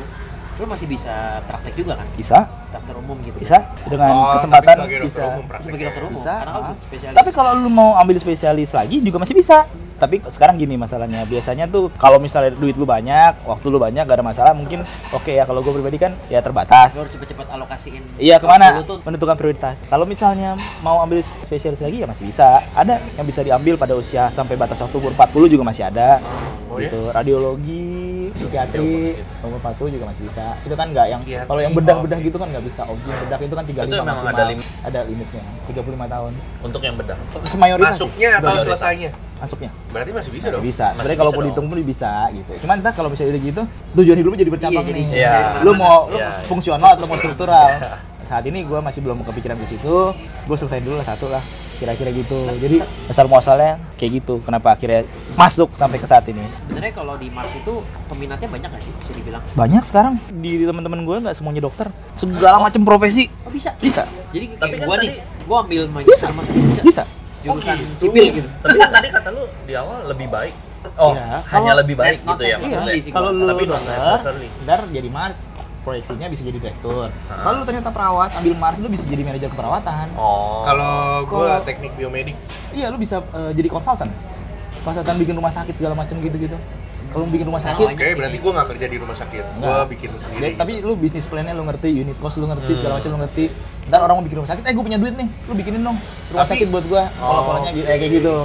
A: lu masih bisa praktek juga kan?
D: Bisa,
A: Dokter umum gitu.
D: bisa dengan
B: Oh, tapi
D: kesempatan
B: sebagai dokter
D: bisa.
B: umum.
A: Sebagai dokter umum,
D: Bisa.
A: karena kan
D: ah.
A: spesialis.
D: Tapi kalau lu mau ambil spesialis lagi juga masih bisa. Tapi sekarang gini masalahnya, biasanya tuh kalau misalnya duit lu banyak, waktu lu banyak, gak ada masalah, mungkin oke ya. Kalau gue pribadi kan ya
A: lu
D: terbatas.
A: harus cepet-cepet alokasiin.
D: Iya ke
A: mana? lu tuh
D: Menentukan prioritas. Kalau misalnya mau ambil spesialis lagi ya masih bisa. Ada yang bisa diambil pada usia sampai batas waktu umur 40 juga masih ada.
B: Oh, ya?
D: gitu. Radiologi, psikiatri, umur 40 juga masih bisa. Itu kan nggak yang kalau yang bedah-bedah gitu kan nggak bisa. Objek bedah itu kan 35
C: Itu memang
D: maksimal.
C: ada limit.
D: Ada limitnya. 35 tahun.
C: Untuk yang bedah.
D: Semayoritas.
B: Masuknya atau selesainya?
D: Masuknya.
B: Berarti masih bisa
D: Masih
B: dong.
D: bisa. Sebenarnya kalau
C: bisa
D: mau dihitung pun bisa gitu. Cuman entah kalau misalnya udah gitu, tujuan hidup lu jadi bercabang
A: Iya,
D: nih.
C: Iya.
D: Lu mau lu
C: Iya, iya.
D: fungsional atau mau struktural. Saat ini gue masih belum kepikiran ke situ. Gue selesai dulu lah satu lah. Kira-kira gitu. Jadi dasar muasalnya kayak gitu. Kenapa akhirnya masuk sampai ke saat ini?
A: sebenarnya kalau di Mars itu peminatnya banyak gak sih bisa dibilang?
D: Banyak sekarang di teman-teman gue nggak semuanya dokter. Segala macam profesi
A: Oh bisa.
D: bisa.
A: Jadi kayak
C: Tapi kan
A: gua
C: tadi-
A: nih, gua ambil manajemen
D: Bisa.
A: bisa.
D: Bisa.
A: Jurusan
C: gitu.
A: sipil gitu.
C: Tapi kan tadi kata lu di awal lebih baik. Oh,
D: Iya,
C: hanya
D: kalau-
C: lebih baik gitu ya maksudnya.
A: sih.
D: Kalau lu
C: Tapi
D: dokter, ntar jadi Mars proyeksinya bisa jadi direktur. Kalau lu ternyata perawat, ambil Mars lu bisa jadi manajer keperawatan.
C: Oh.
B: Kalau gua
D: Kalau-
B: teknik biomedik,
D: Iya, lu bisa eh, jadi konsultan. Konsultan bikin rumah sakit segala macam gitu-gitu. Kalau lu bikin rumah
A: Nah,
D: sakit,
B: oke berarti gua nggak kerja di rumah sakit. Gua
D: Enggak.
B: bikin sendiri.
D: Ya, tapi lu bisnis plan-nya lu ngerti, unit cost lu ngerti,
B: Hmm.
D: segala macam lu ngerti. Ntar orang mau bikin rumah sakit, eh gue punya duit nih, lu bikinin dong rumah
B: Tapi-
D: sakit buat gua. Pola-polanya gitu, eh, kayak gitu.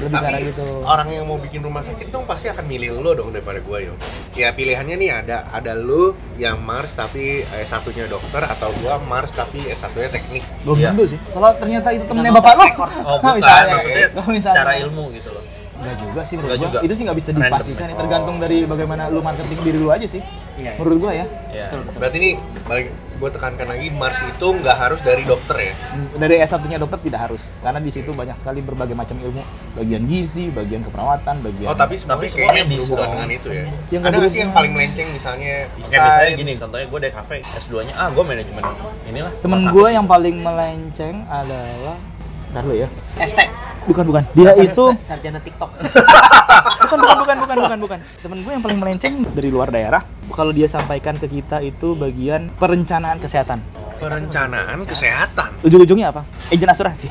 D: Lebih
B: tapi
D: gitu.
B: orang yang mau bikin rumah sakit dong pasti akan milih lo dong daripada gua yo. Ya pilihannya nih ada ada lu yang Mars tapi S1-nya dokter atau gua Mars tapi S1-nya teknik.
D: Belum
C: Iya.
D: tentu sih. Kalau ternyata itu temennya bapak lu,
C: Oh, bukan.
D: misalnya,
C: maksudnya
D: misalnya,
C: secara ilmu gitu loh.
D: Enggak juga sih menurut gua.
C: juga.
D: Itu sih nggak bisa dipastikan,
C: ya.
D: ya. tergantung dari bagaimana lu marketing diri lu aja sih.
A: Iya.
D: Menurut gua ya.
C: Iya.
A: Betul, betul.
B: Berarti nih balik gua tekankan lagi Mars itu nggak harus dari dokter ya.
D: Dari S1-nya dokter tidak harus. Karena di situ banyak sekali berbagai macam ilmu, bagian gizi, bagian keperawatan, bagian
B: Oh tapi semuanya
C: Tapi
B: kayaknya
C: semuanya bisa.
B: berhubungan dengan itu ya.
D: Yang
B: ada
D: nggak
B: sih yang paling melenceng misalnya
C: Kayak misalnya
B: desain?
C: gini, contohnya gue dari kafe S2-nya, ah gue manajemen inilah.
D: Temen gue yang paling melenceng adalah Ntar dulu ya
A: ST.
D: bukan bukan. Dia
A: Sar-
D: itu
A: sa- sarjana TikTok.
D: bukan bukan bukan bukan bukan bukan. Temen gue yang paling melenceng dari luar daerah kalau dia sampaikan ke kita itu bagian perencanaan kesehatan
B: Perencanaan kesehatan.
D: ujung-ujungnya apa agent asuransi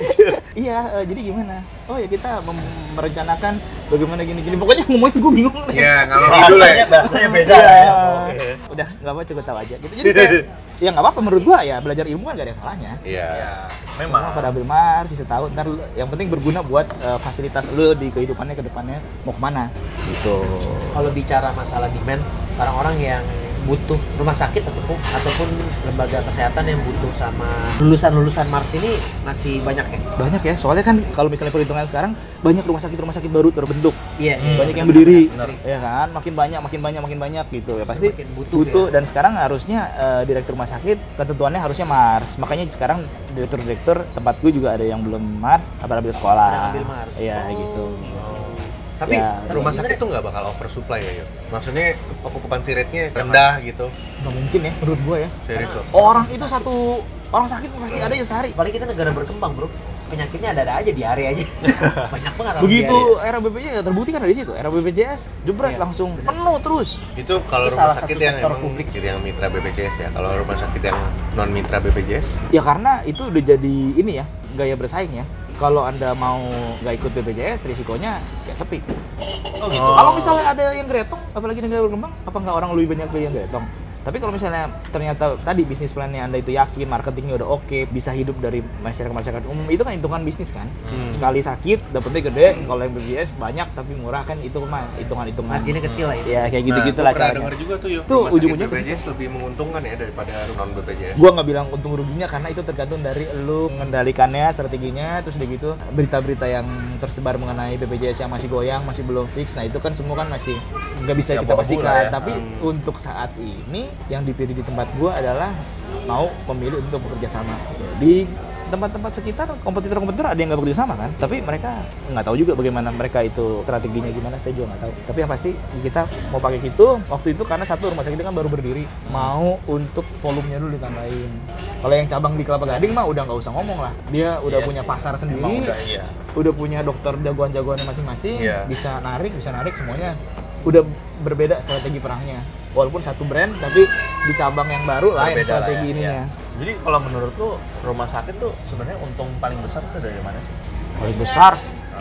D: iya eh, jadi gimana oh ya kita mem- merencanakan bagaimana gini-gini pokoknya ngomongin gue bingung
B: Ya, ngalor ngidul ya.
C: Bahasanya, bahasanya beda
D: Iya.
C: ya. Oke.
D: udah nggak apa cukup tahu aja gitu jadi kayak ya nggak apa-apa menurut gua ya belajar ilmu kan gak ada yang salahnya
B: Iya.
C: Ya,
D: Semua
C: memang.
D: pada ambil mar bisa tahu ntar yang penting berguna buat eh, fasilitas lu di kehidupannya ke depannya mau ke mana gitu
A: Kalau bicara masalah demand, orang-orang yang butuh rumah sakit ataupun ataupun lembaga kesehatan yang butuh sama lulusan-lulusan Mars ini masih banyak ya.
D: banyak ya soalnya kan kalau misalnya perhitungan sekarang banyak rumah sakit rumah sakit baru terbentuk
A: Iya.
C: Hmm.
D: banyak yang berdiri ya kan makin banyak makin banyak makin banyak gitu ya pasti
A: Makin butuh,
D: butuh,
A: ya.
D: dan sekarang harusnya eh, direktur rumah sakit ketentuannya harusnya Mars makanya sekarang direktur-direktur tempat gue juga ada yang belum Mars apa ambil sekolah
A: ambil Mars.
D: iya
A: Oh.
D: gitu
B: Tapi
D: Ya,
B: rumah sakit tuh nggak bakal oversupply ya, yuk. Maksudnya okupansi rate-nya rendah gitu.
D: nggak mungkin ya menurut gue ya
B: Serius loh.
D: orang itu satu orang sakit pasti ada ya sehari
A: Apalagi kita negara berkembang, Bro. Penyakitnya ada-ada aja diare aja. banyak banget orang
D: begitu era BPJS ya terbukti kan dari situ era BPJS jebret
A: Iya,
D: langsung penuh terus
B: Itu kalau
A: Itu
B: rumah
A: salah
B: sakit
A: satu
B: yang
A: sektor publik.
B: gitu, yang mitra BPJS ya. Kalau rumah sakit yang non mitra BPJS,
D: ya karena itu udah jadi ini ya gaya bersaing ya kalau anda mau nggak ikut BPJS risikonya kayak sepi
C: Oh gitu.
B: Oh.
D: kalau misalnya ada yang gretong apalagi negara berkembang apa nggak orang lebih banyak pilih yang gretong tapi kalau misalnya ternyata tadi bisnis plannya anda itu yakin marketingnya udah oke bisa hidup dari masyarakat masyarakat umum itu kan hitungan bisnis kan
B: Hmm.
D: sekali sakit dapetnya gede kalau yang BPJS banyak tapi murah kan itu mah hitungan hitungan
A: Marginnya kecil lah ya.
D: ya kayak gitu
B: nah,
D: gitulah
B: gua pernah
D: caranya
B: dengar juga tuh yuk.
D: Tuh,
B: rumah sakit
D: ujung-ujungnya
B: BPJS lebih menguntungkan ya daripada non BPJS.
D: gua nggak bilang untung ruginya karena itu tergantung dari lu mengendalikannya strateginya terus udah gitu berita-berita yang tersebar mengenai BPJS yang masih goyang masih belum fix. Nah itu kan semua kan masih nggak bisa
C: Ya,
D: kita pastikan.
C: ya.
D: tapi untuk saat ini yang dipilih di tempat gua adalah mau memilih untuk bekerja sama. Di tempat-tempat sekitar kompetitor-kompetitor ada yang nggak bekerja sama kan? Tapi mereka nggak tahu juga bagaimana mereka itu strateginya gimana saya juga nggak tahu. Tapi yang pasti kita mau pakai gitu waktu itu karena satu rumah sakit itu kan baru berdiri mau untuk volumenya dulu ditambahin. Kalau yang cabang di Kelapa Gading mah udah nggak usah ngomong lah. Dia udah
C: Iya
D: punya pasar sendiri
C: udah iya.
D: udah punya dokter jagoan-jagoannya masing-masing
C: Iya.
D: bisa narik bisa narik semuanya. Udah berbeda strategi perangnya. Walaupun satu brand tapi di cabang yang baru lain strategi
C: ya,
D: ininya.
C: iya. Jadi kalau menurut lu rumah sakit tuh sebenarnya untung paling besar tuh dari mana sih?
D: paling besar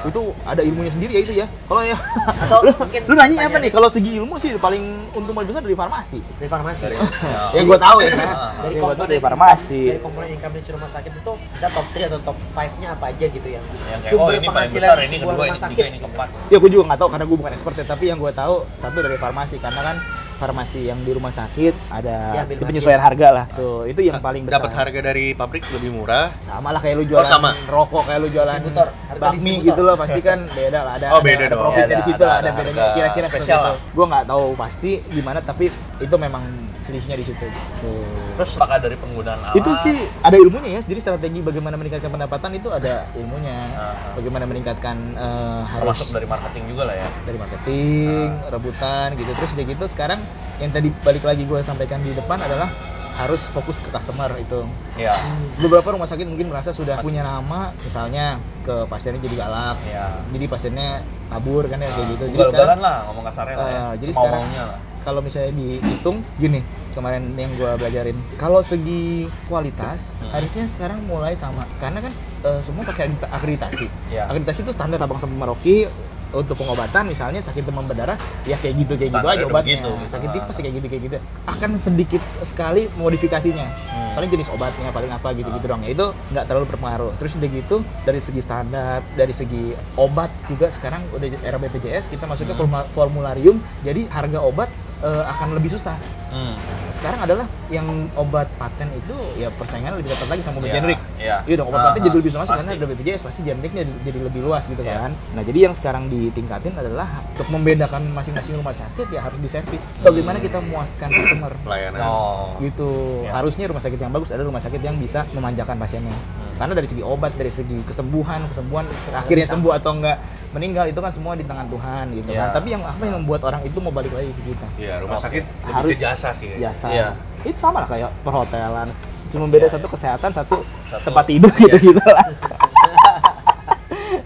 D: itu ada ilmunya sendiri ya itu ya kalau ya
A: Atau
D: lu,
A: mungkin
D: lu nanya apa nih kalau segi ilmu sih paling untung paling besar dari farmasi
A: Dari farmasi.
C: Dari
D: yang gue tahu ya
A: dari
D: yang gue tahu
A: komponen
D: dari farmasi
A: dari komponen income di rumah sakit itu bisa top 3 atau top 5-nya apa aja gitu yang
C: yang kayak oh
A: sumber
C: ini paling
A: penghasilan
C: besar, ini kedua, ini
A: rumah sakit.
C: ketiga, ini keempat.
D: ya gue juga nggak tahu karena gue bukan expert ya tapi yang gue tahu satu dari farmasi karena kan farmasi yang di rumah sakit ada
A: Ya,
D: itu penyesuaian harga lah. Tuh itu yang paling besar.
B: Dapat harga dari pabrik lebih murah.
D: sama lah kayak lu jualan
B: sama.
D: rokok kayak lu jualan
A: harga
D: bakmi gitu loh pasti kan beda lah. Ada
B: Oh,
D: ada-
B: beda
D: ada
B: dong.
D: profitnya
C: Ada-
D: di situ lah
C: ada
D: ada bedanya. kira-kira
B: spesial.
D: gue nggak tahu pasti gimana tapi itu memang selisihnya di situ Tuh.
C: Terus apakah dari penggunaan alat?
D: itu sih ada ilmunya ya jadi strategi bagaimana meningkatkan pendapatan itu ada ilmunya
C: Ah.
D: bagaimana meningkatkan eh, harus
C: termasuk dari marketing juga lah ya.
D: dari marketing, rebutan gitu. Terus udah gitu sekarang yang tadi balik lagi gue sampaikan di depan adalah harus fokus ke customer itu.
C: Iya.
D: Beberapa rumah sakit mungkin merasa sudah punya nama, misalnya ke pasiennya jadi galak,
C: Iya.
D: jadi pasiennya kabur kan ya kayak gitu. Jadi
C: Ugal-ugalan
D: sekarang
C: lah ngomong kasarnya lah ya.
D: eh, jadi sekarang-
C: lah.
D: Kalau misalnya dihitung gini kemarin yang gue belajarin kalau segi kualitas
C: Hmm.
D: harusnya sekarang mulai sama karena kan eh, semua pakai akredita- akreditasi
C: Iya.
D: akreditasi itu standar Sabang sama Merauke untuk pengobatan misalnya sakit demam berdarah ya kayak gitu kayak gitu
C: Standar
D: aja
C: udah
D: obatnya
C: begitu, gitu.
D: sakit tipes ya kayak gitu kayak gitu akan sedikit sekali modifikasinya
C: Hmm.
D: paling jenis obatnya paling apa gitu gitu doang ya itu nggak terlalu berpengaruh terus udah gitu dari segi standar dari segi obat juga sekarang udah era BPJS kita masuk ke
C: Hmm.
D: formularium jadi harga obat eh, akan lebih susah
C: Hmm.
D: sekarang adalah yang obat paten itu ya persaingan lebih ketat lagi sama obat
C: Iya,
D: generik
C: iya.
D: Iya dong, obat
C: Ah,
D: paten
C: ah,
D: jadi lebih
C: pasti.
D: karena ada BPJS pasti generiknya jadi, lebih luas gitu
C: Iya.
D: kan. Nah jadi yang sekarang ditingkatin adalah untuk membedakan masing-masing rumah sakit ya harus diservis. Bagaimana kita memuaskan customer
B: Pelayanan.
C: Oh.
D: gitu.
C: Iya.
D: Harusnya rumah sakit yang bagus ada rumah sakit yang bisa memanjakan pasiennya.
C: Hmm.
D: Karena dari segi obat, dari segi kesembuhan, kesembuhan akhirnya sembuh atau enggak meninggal itu kan semua di tangan Tuhan gitu
C: Iya.
D: kan. Tapi yang apa yang membuat orang itu mau balik lagi ke kita?
B: Iya, rumah
C: Oke.
B: sakit lebih
D: Harus
B: ke jasa sih.
D: Jasa.
C: Iya.
D: Itu sama lah kayak perhotelan. Cuma beda
C: Iya,
D: satu
C: iya.
D: kesehatan, satu,
C: Satu-
D: tempat tidur
C: iya.
D: gitu-gitu lah.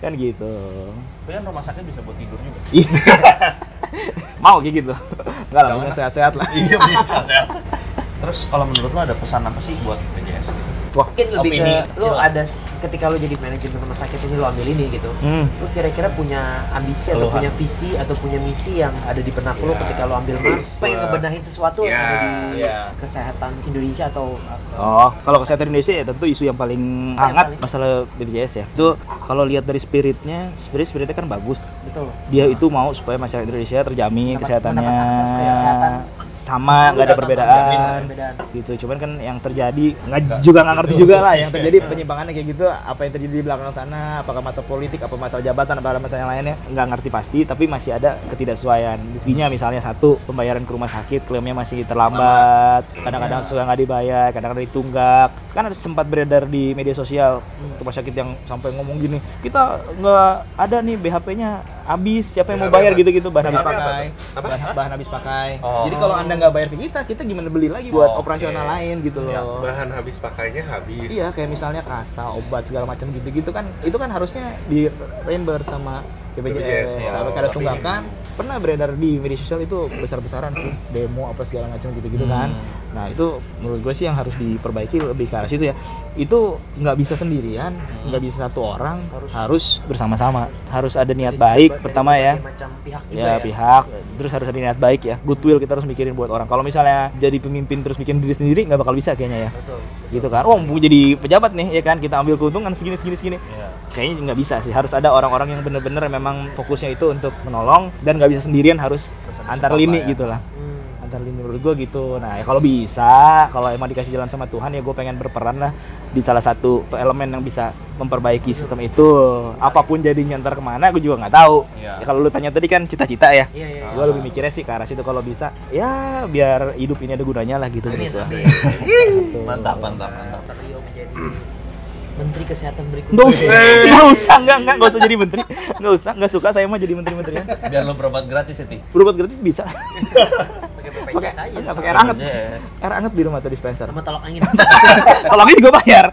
D: kan gitu
C: Tapi kan rumah sakit bisa buat tidur juga.
D: Iya. mau kayak gitu enggak lah sehat-sehat lah
C: Iya bisa sehat. Terus kalau menurut lo ada pesan apa sih buat PJS?
D: Wah
A: Mungkin lebih
C: Opini
A: ke lu ada ketika lu jadi manajemen rumah sakit ini lu ambil ini gitu.
D: hmm.
A: Lu kira-kira punya ambisi atau
C: Keluhan.
A: punya visi atau punya misi yang ada di benak lu
B: Ya.
A: ketika lu ambil Mars pengen ngebenahin sesuatu yang
B: Ya,
A: ada di
C: ya.
A: kesehatan Indonesia atau
D: Oh, kalau kesehatan Indonesia ya tentu isu yang paling hangat
A: paling-
D: masalah BPJS ya. Itu kalau lihat dari spiritnya, spirit spiritnya kan bagus.
A: betul.
D: Dia itu mau supaya masyarakat Indonesia terjamin
A: Mendapat-
D: kesehatannya
A: mendapat akses ke kesehatan
D: sama, nggak ada perbedaan.
A: perbedaan.
D: Gitu. Cuman kan yang terjadi nggak juga nggak ngerti juga lah yang terjadi penyimpangannya kayak gitu. Apa yang terjadi di belakang sana? Apakah masalah politik? Apa masalah jabatan? Apa masalah yang lainnya? Nggak ngerti pasti. Tapi masih ada ketidaksesuaian. Buktinya misalnya satu pembayaran ke rumah sakit klaimnya masih terlambat. Kadang-kadang suka nggak dibayar. Kadang-kadang ditunggak. Kan ada sempat beredar di media sosial rumah sakit yang sampai ngomong gini kita nggak ada nih BHP-nya habis siapa yang mau
B: BHP
D: bayar
B: apa?
D: gitu-gitu bahan habis pakai?
B: Apa?
D: bahan, bahan habis pakai
C: Oh.
D: jadi kalau anda nggak bayar ke kita kita gimana beli lagi buat
C: Oh,
D: operasional
C: oke.
D: lain gitu
C: Iya.
D: loh
B: Bahan habis pakainya habis.
D: iya kayak misalnya kasa obat segala macam gitu-gitu kan itu kan harusnya di reimburse sama
B: BPJS,
D: BPJS
B: ya.
D: kalau
C: Oh,
D: ada
C: tapi-
D: tunggakan pernah beredar di media sosial itu besar-besaran sih demo apa segala macam gitu-gitu kan
C: Hmm.
D: Nah itu menurut gue sih yang harus diperbaiki lebih ke arah situ ya itu nggak bisa sendirian
C: Hmm.
D: nggak bisa satu orang
A: Harus-
D: harus, bersama-sama harus ada niat baik pertama ya
A: macam pihak juga
D: ya,
A: ya.
D: pihak terus harus ada niat baik ya goodwill kita harus mikirin buat orang kalau misalnya jadi pemimpin terus mikirin diri sendiri nggak bakal bisa kayaknya ya
A: Betul.
D: gitu kan oh mau jadi pejabat nih ya kan kita ambil keuntungan segini segini segini
C: Iya.
D: kayaknya nggak bisa sih harus ada orang-orang yang bener-bener memang fokusnya itu untuk menolong dan nggak bisa sendirian harus antar lini
C: ya.
D: gitu lah
A: Hmm.
D: Antar lini menurut gue gitu nah ya kalau bisa kalau emang dikasih jalan sama Tuhan ya gue pengen berperan lah di salah satu elemen yang bisa memperbaiki sistem itu apa pun jadinya ntar ke mana gue juga nggak tahu
C: Iya.
D: ya, kalau lu tanya tadi kan cita-cita ya
A: Iya, iya.
D: gue lebih mikirnya sih ke arah situ kalau bisa ya biar hidup ini ada gunanya lah gitu gitu. Gitu.
C: Mantap, mantap, mantap.
A: Menteri Kesehatan berikutnya.
D: Nggak usah, nggak usah, nggak, nggak usah jadi menteri, nggak usah, nggak suka saya mah jadi menteri-menterian.
C: Biar lo berobat gratis ya, Ti.
D: Berobat gratis bisa,
A: Pakai
D: pakai,
A: BPJS aja.
D: nggak pakai air hangat,
C: BPJS.
D: air hangat di rumah atau dispenser.
A: Sama tolak angin.
D: Kalau ini juga bayar.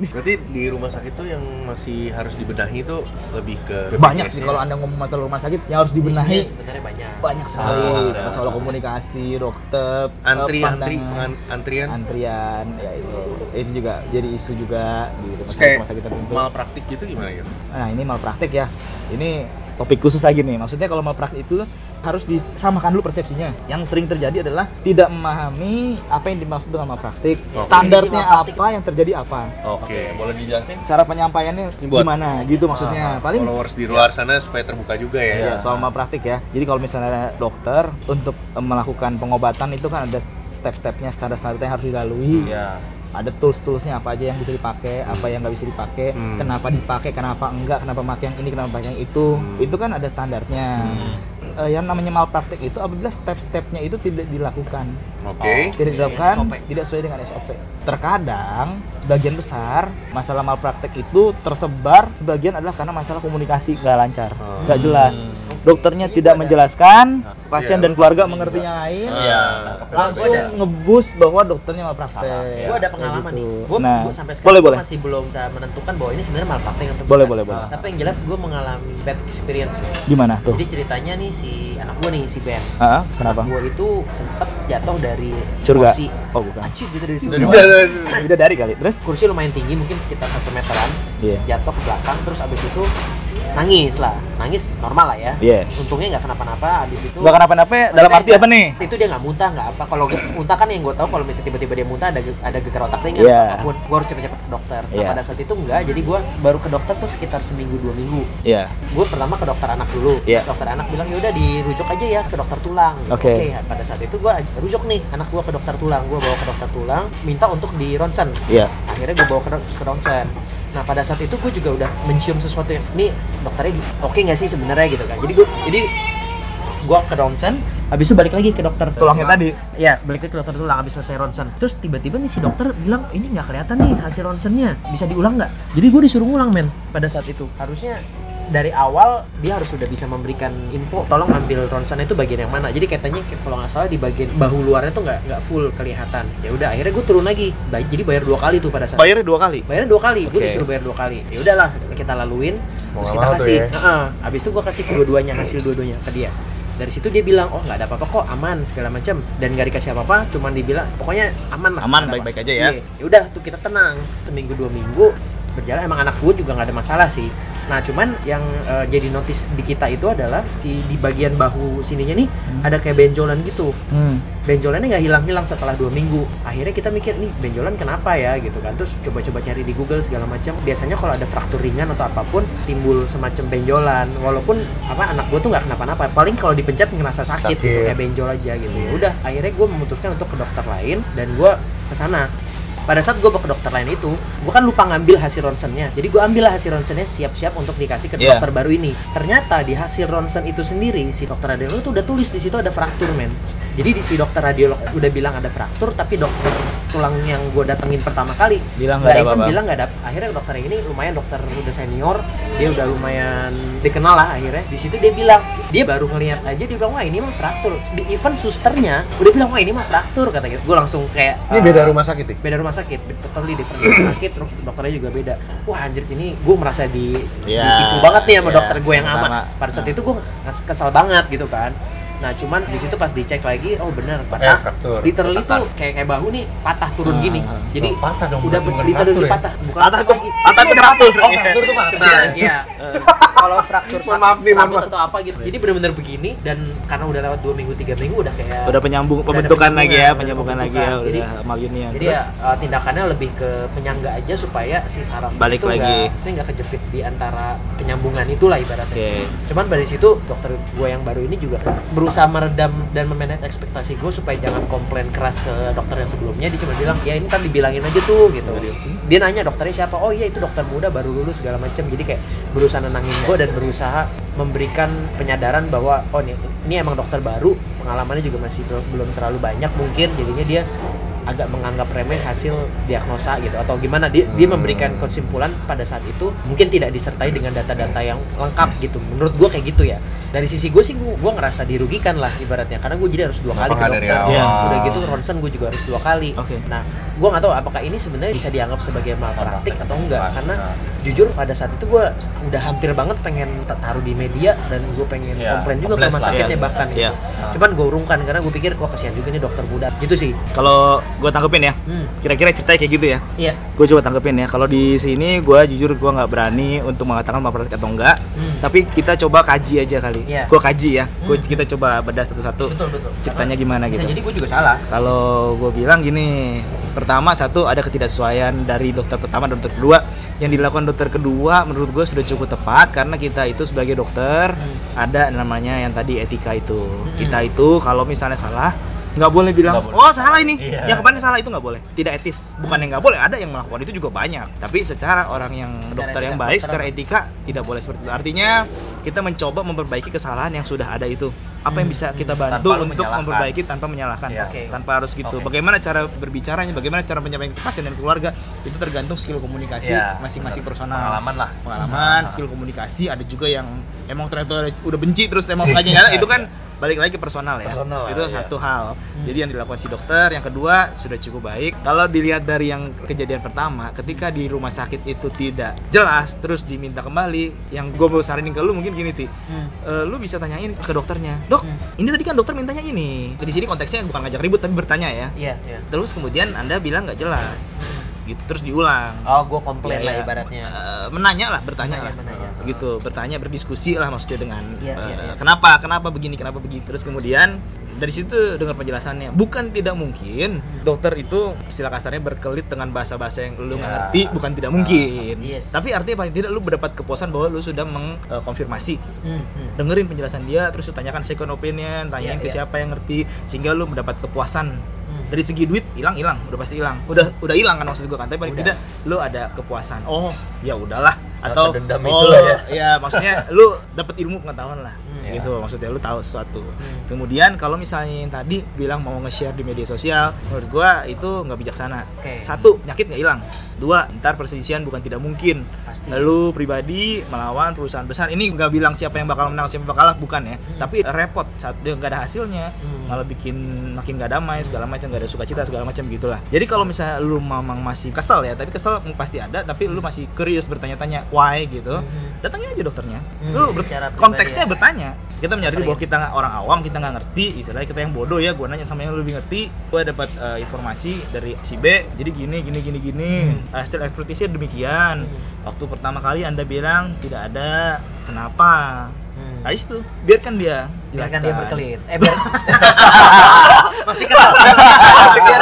B: Berarti di rumah sakit tuh yang masih harus dibenahi itu lebih ke
D: Banyak sih kalau anda ngomong masalah rumah sakit yang harus dibenahi.
A: Sebenarnya banyak.
D: Banyak sekali
C: Ah,
D: masalah komunikasi, dokter,
B: antri
D: eh,
B: antri an- antrian
D: antrian, ya itu, itu juga jadi isu juga di rumah sakit, rumah sakit tertentu.
B: malpraktik gitu gimana ya?
D: Nah ini malpraktek ya. Ini topik khusus lagi nih. Maksudnya kalau malpraktek itu harus disamakan dulu persepsinya. Yang sering terjadi adalah tidak memahami apa yang dimaksud dengan malpraktik.
B: Oke.
D: Standarnya apa yang terjadi apa.
C: Oke, boleh dijelasin?
D: Cara penyampaiannya
B: buat-
D: gimana gitu maksudnya. Paling
B: Followers di luar sana supaya terbuka juga ya.
D: Iya, soal ya. Jadi kalau misalnya dokter untuk melakukan pengobatan itu kan ada step-stepnya, standar-standarnya yang harus dilalui.
C: Iya.
D: Ada tools-toolsnya apa aja yang bisa dipakai, apa yang nggak bisa dipakai,
B: Hmm.
D: kenapa dipakai, kenapa enggak, kenapa pakai yang ini, kenapa pakai yang itu,
B: Hmm.
D: itu kan ada standarnya.
C: Hmm.
D: Eh, yang namanya malpraktik itu apabila step-stepnya itu tidak dilakukan,
B: Oke.
D: tidak
A: Sesuai
D: dilakukan,
A: dengan SOP.
D: tidak sesuai dengan SOP. Terkadang sebagian besar masalah malpraktik itu tersebar sebagian adalah karena masalah komunikasi nggak lancar,
B: Hmm.
D: nggak jelas. Dokternya
A: Ini
D: tidak menjelaskan, pasien
B: Iya.
D: dan keluarga mengertinya lain
C: Iya.
D: langsung ngebus bahwa dokternya malpraktek.
C: Salah, ya.
A: Gue ada pengalaman
D: gitu.
A: nih. Gue
D: nah,
A: sampai sekarang
D: boleh boleh.
A: masih belum bisa menentukan bahwa ini sebenarnya malpraktek atau
D: Boleh, boleh, boleh.
A: Tapi yang jelas gue mengalami bad experience.
D: Gimana tuh?
A: Jadi ceritanya nih si anak gue nih si Ben.
D: Ah, kenapa?
A: Gue itu sempet jatuh dari
D: Surga.
A: kursi.
D: Oh bukan.
A: Anjir gitu
C: dari
A: surga.
C: bawah.
D: Udah dari kali. Terus?
A: Kursi lumayan tinggi, mungkin sekitar satu meteran.
D: Iya.
A: Jatuh ke belakang, terus abis itu nangis lah. Nangis normal lah ya.
D: Iya.
A: Untungnya nggak kenapa-napa. Abis itu
D: Gak kenapa-napa dalam arti apa nih?
A: itu dia nggak muntah nggak apa kalau muntah kan yang gue tahu kalau misalnya tiba-tiba dia muntah ada ada gegar otak ringan
D: Iya.
A: apa pun gue harus cepet-cepet ke dokter nah
D: Iya.
A: pada saat itu enggak jadi gue baru ke dokter tuh sekitar seminggu dua minggu
D: Iya.
A: gue pertama ke dokter anak dulu
D: Iya.
A: dokter anak bilang ya udah dirujuk aja ya ke dokter tulang
D: Oke.
A: ya, pada saat itu gue rujuk nih anak gue ke dokter tulang gue bawa ke dokter tulang minta untuk di ronsen
D: Iya.
A: akhirnya gue bawa ke, ke ronsen nah pada saat itu gue juga udah mencium sesuatu yang ini dokternya oke nggak sih sebenarnya gitu kan jadi gue jadi gue ke ronsen habis itu balik lagi ke dokter
D: Tulangnya tadi.
A: Iya, balik lagi ke dokter tulang habis selesai ronsen. Terus tiba-tiba nih si dokter bilang, ini nggak kelihatan nih hasil ronsennya, bisa diulang nggak? Jadi gue disuruh ngulang men pada saat itu. Harusnya dari awal dia harus sudah bisa memberikan info tolong ambil ronsen itu bagian yang mana jadi katanya kalau nggak salah di bagian bahu luarnya tuh nggak nggak full kelihatan ya udah akhirnya gue turun lagi jadi bayar dua kali tuh pada saat
D: Bayarnya dua kali.
A: bayarnya dua kali gue
D: Oke.
A: disuruh bayar dua kali ya udahlah kita laluin
B: Mau
A: terus kita kasih
B: ya.
A: Heeh. habis itu gue kasih kedua-duanya hasil dua-duanya ke dia dari situ dia bilang oh nggak ada apa-apa kok aman segala macam dan nggak dikasih apa-apa cuman dibilang pokoknya aman lah
D: Aman, baik-baik aja ya.
A: Iya. ya udah tuh kita tenang seminggu dua minggu berjalan emang anak gue juga nggak ada masalah sih. Nah cuman yang eh, jadi notice di kita itu adalah di, di bagian bahu sininya nih ada kayak benjolan gitu.
D: Hmm.
A: benjolannya nggak hilang-hilang setelah dua minggu. Akhirnya kita mikir nih benjolan kenapa ya? gitu kan. Terus coba-coba cari di Google segala macam. Biasanya kalau ada fraktur ringan atau apa pun timbul semacam benjolan. Walaupun apa anak gue tuh nggak kenapa-napa. Paling kalau dipencet ngerasa sakit, gitu
B: Sakit.
A: kayak benjol aja gitu. Ya udah akhirnya gue memutuskan untuk ke dokter lain dan gue ke sana pada saat gue ke dokter lain itu gue kan lupa ngambil hasil ronsennya. Jadi gue ambil hasil ronsennya siap-siap untuk dikasih ke
D: Iya.
A: dokter baru ini. Ternyata di hasil ronsen itu sendiri si dokter radiolog itu udah tulis di situ ada fraktur men jadi di si dokter radiolog udah bilang ada fraktur tapi dokter tulang yang gue datengin pertama kali
D: Bilang nggak ada apa-apa.
A: bilang nggak ada. Akhirnya dokter ini lumayan dokter udah senior dia udah lumayan dikenal lah akhirnya. Di situ dia bilang dia baru ngelihat aja dia bilang wah ini mah fraktur. Di even susternya udah bilang wah ini mah fraktur kata gitu gue langsung kayak
B: Ini
A: eh,
B: beda rumah sakit nih.
A: beda rumah sakit totally different rumah sakit dokternya juga beda. Wah anjir ini gue merasa di
D: Iya,
A: ditipu banget nih sama
D: iya,
A: dokter gue yang aman. Pada saat
D: Nah.
A: itu gue kesel banget gitu kan nah cuman di situ pas dicek lagi oh benar
B: Eh,
A: patah
B: fraktur.
A: literally
B: Patah.
A: tuh kayak kayak bahu nih patah turun
D: Ah,
A: gini
D: ah.
A: jadi
B: Oh, patah dong,
A: udah
B: bukan
A: literally
B: fraktur ya?
A: patah bukan
D: Patah tuh-
A: lagi
D: patah tuh fraktur.
B: Oh, fraktur tuh patah.
A: nah iya kalau fraktur
B: maaf.
A: atau apa gitu jadi benar-benar begini dan karena udah lewat dua minggu tiga minggu udah kayak
D: Udah penyambung pembentukan lagi ya,
A: penyambungan,
D: lagi ya, udah malunian.
A: Jadi ya uh, tindakannya lebih ke penyangga aja supaya si saraf
D: Balik lagi.
A: nggak- ini nggak kejepit di antara penyambungan itulah ibaratnya.
D: Oke.
A: Cuman dari situ dokter gue yang baru ini juga berusaha meredam dan memanage ekspektasi gue supaya jangan komplain keras ke dokter yang sebelumnya. Dia cuma bilang ya ini kan dibilangin aja tuh gitu. Dia nanya dokternya siapa? Oh iya itu dokter muda baru lulus segala macam. Jadi kayak berusaha nenangin gue dan berusaha memberikan penyadaran bahwa oh nih ini emang dokter baru pengalamannya juga masih belum terlalu banyak mungkin jadinya dia agak menganggap remeh hasil diagnosa gitu atau gimana dia dia memberikan kesimpulan pada saat itu mungkin tidak disertai dengan data-data yang lengkap gitu menurut gua kayak gitu ya dari sisi gue sih gua, gua ngerasa dirugikan lah ibaratnya karena gue jadi harus dua kali ke
B: nggak dari
A: dokter
B: awal?
D: Iya.
A: udah gitu ronsen gue juga harus dua kali
D: Oke.
A: nah gua nggak tahu apakah ini sebenarnya bisa dianggap sebagai malpraktik atau enggak karena
C: nah.
A: jujur pada saat itu gua udah hampir banget pengen taruh di media dan gue pengen
C: Iya,
A: komplain juga ke rumah sakitnya
D: iya.
A: bahkan gitu.
D: Iya.
A: cuman gue urungkan karena gue pikir wah kasihan juga nih dokter muda gitu sih
D: Kalau gue tangkepin ya,
A: Hmm.
D: kira-kira ceritanya kayak gitu ya.
A: iya
D: Gue coba tangkepin ya. Kalau di sini gue jujur gue nggak berani untuk mengatakan malpraktik atau enggak.
A: Hmm.
D: Tapi kita coba kaji aja kali.
A: Iya.
D: Gue kaji ya. Gue
A: Hmm.
D: kita coba bedah satu-satu.
A: betul betul
D: Ceritanya gimana
A: bisa
D: gitu.
A: jadi gue juga salah
D: Kalau gue bilang gini, pertama satu ada ketidaksesuaian dari dokter pertama dan dokter kedua. Yang dilakukan dokter kedua menurut gue sudah cukup tepat karena kita itu sebagai dokter ada namanya yang tadi etika itu. Kita itu kalau misalnya salah nggak boleh bilang
C: Nggak boleh.
D: oh salah ini.
C: Iya.
D: yang kemarin salah itu nggak boleh. Tidak etis. Bukan yang nggak boleh ada yang melakukan itu juga banyak. Tapi secara orang yang dokter yang baik
A: dokter.
D: secara etika tidak boleh seperti itu. Artinya kita mencoba memperbaiki kesalahan yang sudah ada itu. Apa yang bisa kita bantu
C: Tanpa
D: untuk memperbaiki tanpa menyalahkan.
C: Iya.
A: Oke.
D: tanpa harus gitu.
C: Oke.
D: bagaimana cara berbicaranya bagaimana cara menyampaikan ke pasien dan keluarga itu tergantung skill komunikasi
C: Iya,
D: masing-masing personal.
C: Pengalaman lah.
D: pengalaman skill komunikasi ada juga yang emang ternyata udah benci terus emang sengaja nyala itu kan balik lagi ke personal ya.
C: Personal lah,
D: itu
C: iya.
D: satu hal. Jadi yang dilakukan si dokter yang kedua sudah cukup baik. Kalau dilihat dari yang kejadian pertama ketika di rumah sakit itu tidak jelas terus diminta kembali yang gue mau saranin ke lu mungkin gini ti.
A: Hmm.
D: Eh, lu bisa tanyain ke dokternya dok ini tadi kan dokter mintanya ini. Di sini konteksnya bukan ngajak ribut tapi bertanya ya.
A: Iya iya.
D: Terus kemudian anda bilang nggak jelas. Gitu terus diulang.
A: Oh gue komplain
D: Ya,
A: lah
D: ya.
A: ibaratnya.
D: Eh, menanya lah bertanya
A: Menanya,
D: lah.
A: menanya.
D: Gitu bertanya berdiskusi lah maksudnya dengan
A: Iya,
D: eh,
A: iya, iya.
D: kenapa kenapa begini kenapa begitu terus kemudian dari situ dengar penjelasannya bukan tidak mungkin dokter itu istilah kasarnya berkelit dengan bahasa-bahasa yang lu
C: Iya.
D: ngerti bukan tidak mungkin
A: Yes.
D: tapi artinya paling tidak lu mendapat kepuasan bahwa lu sudah mengkonfirmasi
A: Hmm, hmm.
D: dengerin penjelasan dia terus lu tanyakan second opinion tanyain
A: Iya,
D: ke
A: iya.
D: siapa yang ngerti sehingga lu mendapat kepuasan
A: Hmm.
D: dari segi duit hilang hilang udah pasti hilang udah udah hilang kan maksud gua kan tapi paling
A: Udah.
D: tidak lu ada kepuasan oh ya udahlah atau
C: dendam
D: oh
C: ya.
D: ya maksudnya lu dapat ilmu pengetahuan lah
A: Hmm.
D: gitu maksudnya lu tahu sesuatu
A: Hmm.
D: kemudian kalau misalnya yang tadi bilang mau nge-share di media sosial menurut gua itu nggak bijaksana
A: Oke.
D: satu penyakit nggak hilang Dua, ntar perselisihan bukan tidak mungkin.
A: Pasti.
D: Lalu pribadi melawan perusahaan besar. Ini nggak bilang siapa yang bakal menang, siapa yang bakal kalah, bukan ya. Tapi repot saat dia nggak ada hasilnya,
A: Hmm.
D: malah bikin makin nggak damai segala macam, nggak ada sukacita segala macam gitulah. Jadi kalau misalnya lu memang masih kesel ya, tapi kesel pasti ada, tapi lu masih curious bertanya-tanya why gitu, datangin aja dokternya.
A: Hmm,
D: Lu ber- konteksnya
A: ya.
D: bertanya. Kita menyadari bahwa kita nggak orang awam, kita nggak ngerti, istilahnya kita yang bodoh ya, gua nanya sama yang lebih ngerti, gua dapat eh, informasi dari si B, jadi gini gini gini gini.
A: Hmm.
D: Hasil ekspertisnya demikian. Waktu pertama kali Anda bilang tidak ada, kenapa?
A: Hmm.
D: Nah, itu biarkan dia
A: biarkan dia berkelit eh biar masih kesal biar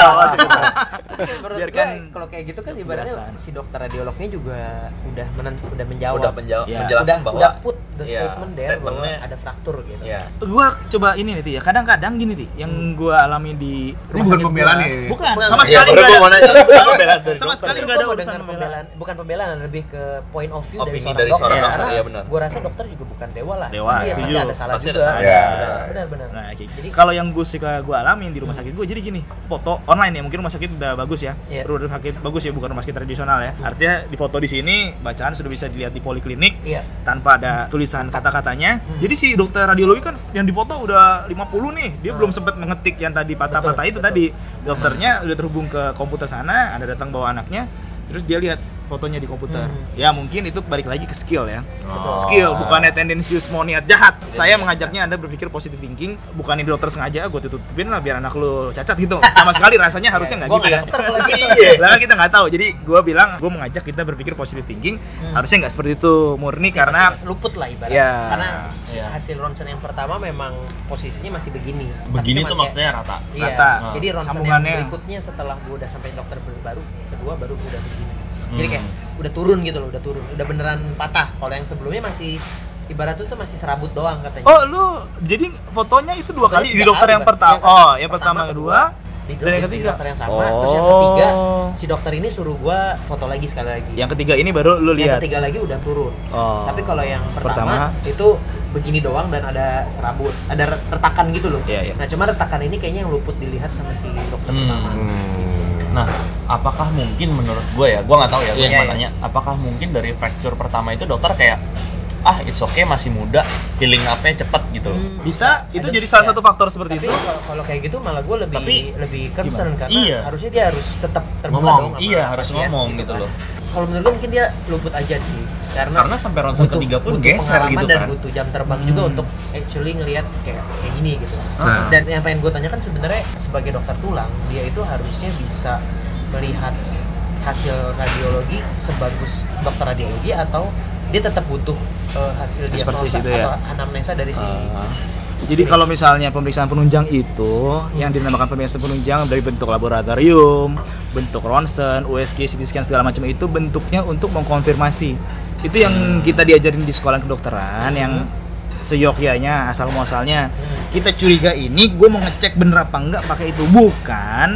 A: menurut
D: Biarkan
A: kalau kayak gitu kan ibaratnya si dokter radiolognya juga udah menen, udah menjawab
C: Udah menjawab,
D: Ya.
C: menjelaskan
A: udah
C: bahwa
A: udah put the
C: Iya,
A: statement there bahwa ada fraktur gitu
C: Iya.
D: Gua coba ini nih Ti, ya. Kadang-kadang gini nih yang gua alami di
B: Ini bukan pembelaan nih.
D: Bukan, sama
A: Iya,
D: sekali
C: baru
D: nggak
C: gua mau
D: ada.
C: sama sekali
D: Sama
C: pembelaan dari
D: sama
C: dokter.
D: sekali
A: Justru
D: nggak ada urusan pembelaan.
A: bukan pembelaan lebih ke point of view dari seorang dokter ya. karena
C: iya benar.
A: gua rasa dokter juga bukan dewa lah
D: Dewa,
A: pasti,
D: setuju.
A: pasti ada salah juga
B: Iya.
A: benar benar
D: Nah, kayak
A: Jadi-
D: kalau yang gue suka gue alamin di rumah sakit gue jadi gini, foto online ya, mungkin rumah sakit udah bagus ya,
A: Iya.
D: rumah sakit bagus ya, bukan rumah sakit tradisional ya. Artinya di foto di sini bacaan sudah bisa dilihat di poliklinik
A: iya
D: tanpa ada tulisan kata-katanya. Jadi si dokter radiologi kan yang difoto udah 50 nih, dia belum sempat mengetik yang tadi patah-patah itu
A: betul.
D: tadi. Dokternya udah terhubung ke komputer sana, ada datang bawa anaknya, terus dia lihat fotonya di komputer. Ya mungkin itu balik lagi ke skill ya.
C: Oh.
D: Skill bukannya tendensius mau niat jahat. Saya mengajaknya Anda berpikir positive thinking, bukan ini dokter sengaja gue tutupin lah biar anak lu cacat gitu. Sama sekali rasanya harusnya nggak gitu ya. Iya, lah kita nggak tahu. Jadi gue bilang gue mengajak kita berpikir positive thinking. Harusnya nggak seperti itu murni karena
A: Masih luput lah ibaratnya
D: Ya.
A: karena
C: Iya.
A: hasil ronsen yang pertama memang posisinya masih begini
C: Begini tuh maksudnya rata.
A: Iya.
D: Rata.
A: Jadi ronsen
D: Sambungannya.
A: yang berikutnya setelah gue udah sampai dokter baru kedua baru gua udah begini. Jadi
C: Hmm.
A: kayak udah turun gitu loh, udah turun, udah beneran patah. Kalau yang sebelumnya masih ibarat itu masih serabut doang katanya.
D: Oh lu jadi fotonya itu dua
A: Fotonya
D: kali di dokter
A: kali,
D: yang pertama.
A: Yang
D: Oh, yang pertama, kedua,
A: di,
D: dan yang
A: di
D: ketiga.
A: dokter yang sama. Terus yang ketiga
D: Oh.
A: si dokter ini suruh gua foto lagi sekali lagi.
D: Yang ketiga ini baru lu
A: yang
D: lihat.
A: ketiga lagi udah turun.
D: Oh.
A: Tapi kalau yang
D: Pertama.
A: pertama, itu begini doang dan ada serabut, ada re- retakan gitu loh.
D: Iya, iya.
A: Nah, cuma retakan ini kayaknya yang luput dilihat sama si dokter
C: Hmm.
A: pertama.
C: Nah, apakah mungkin menurut gue ya, gue nggak tahu ya, gue
A: Iya,
C: cuma
A: iya.
C: tanya, apakah mungkin dari fracture pertama itu dokter kayak ah it's okay masih muda, healing up-nya cepet gitu loh.
A: Hmm.
D: Bisa, itu
A: Ada-
D: jadi salah
A: ya.
D: satu faktor seperti
A: Tapi
D: itu.
A: kalau kalau kayak gitu malah gue lebih
C: Tapi-
A: lebih concern karena
C: Iya.
A: harusnya dia harus tetap terbuka
B: Ngomong.
A: dong
C: Iya, harus ngomong gitu
A: kan.
C: loh.
A: Kalau menurut gue mungkin dia luput aja sih. Karena
C: Karena sampai ronsen ketiga pun
A: butuh
C: geser gitu
A: dan
C: kan.
A: butuh jam terbang juga untuk actually ngelihat kayak kayak gini gitu.
B: Nah.
A: Dan yang pengen gue tanyakan sebenarnya sebagai dokter tulang, dia itu harusnya bisa melihat hasil radiologi sebagus dokter radiologi atau dia tetap butuh eh, hasil diagnosa
D: ya?
A: atau anamnesa dari si
D: Ah. Jadi kalau misalnya pemeriksaan penunjang itu yang dinamakan pemeriksaan penunjang dari bentuk laboratorium, bentuk ronsen, USG, CT scan segala macam itu bentuknya untuk mengkonfirmasi. Itu yang kita diajarin di sekolah kedokteran yang seyogyanya asal muasalnya kita curiga ini gue mau ngecek bener apa enggak pakai itu. Bukan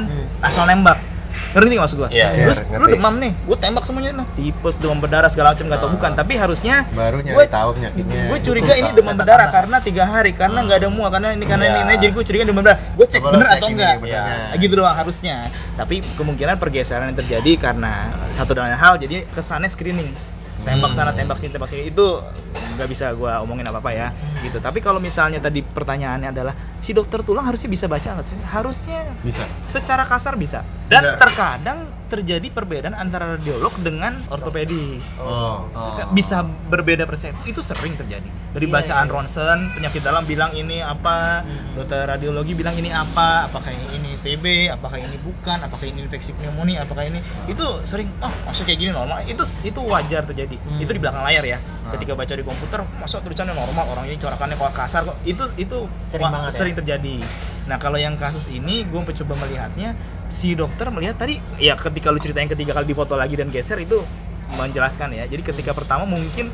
D: asal nembak ngerti nggak maksud gue?
C: Iya,
B: iya,
D: Terus lu
B: ngerti.
D: demam nih, gue tembak semuanya nah tipes, demam berdarah segala macam nggak tahu bukan, tapi harusnya
B: Baru nyari
D: gua-
B: tahu penyakitnya.
D: gue curiga ini demam berdarah karena tiga hari karena nggak ada mual karena ini karena ini,
C: Iya.
D: ini jadi gue curiga demam berdarah gue cek
B: Coba lu
D: bener
B: cek
D: atau enggak. Nah, gitu doang harusnya tapi kemungkinan pergeseran yang terjadi karena satu dan lain hal jadi kesannya screening tembak sana tembak sini tembak sini. Itu nggak bisa gue omongin apa apa ya gitu. Tapi kalau misalnya tadi pertanyaannya adalah si dokter tulang harusnya bisa baca nggak sih? Harusnya
B: Bisa.
D: secara kasar bisa. Dan
B: Bisa.
D: terkadang terjadi perbedaan antara radiolog dengan ortopedi.
B: Oh.
D: bisa berbeda persepsi itu sering terjadi. Dari
A: Iya,
D: bacaan
A: iya.
D: ronsen penyakit dalam bilang ini apa dokter radiologi bilang ini apa apakah ini, ini TB apakah ini bukan apakah ini infeksi pneumonia apakah ini. Itu sering oh maksud kayak gini normal. Itu itu wajar terjadi.
A: Hmm.
D: itu di belakang layar ya. Ketika baca di komputer masa tulisannya normal orang ini corakannya kok kasar kok. Itu itu
A: Sering
D: wa-
A: banget ya?
D: sering terjadi nah kalau yang kasus ini gue mencoba melihatnya si dokter melihat tadi ya ketika lu cerita yang ketiga kali dipoto lagi dan geser itu menjelaskan ya. Jadi ketika pertama mungkin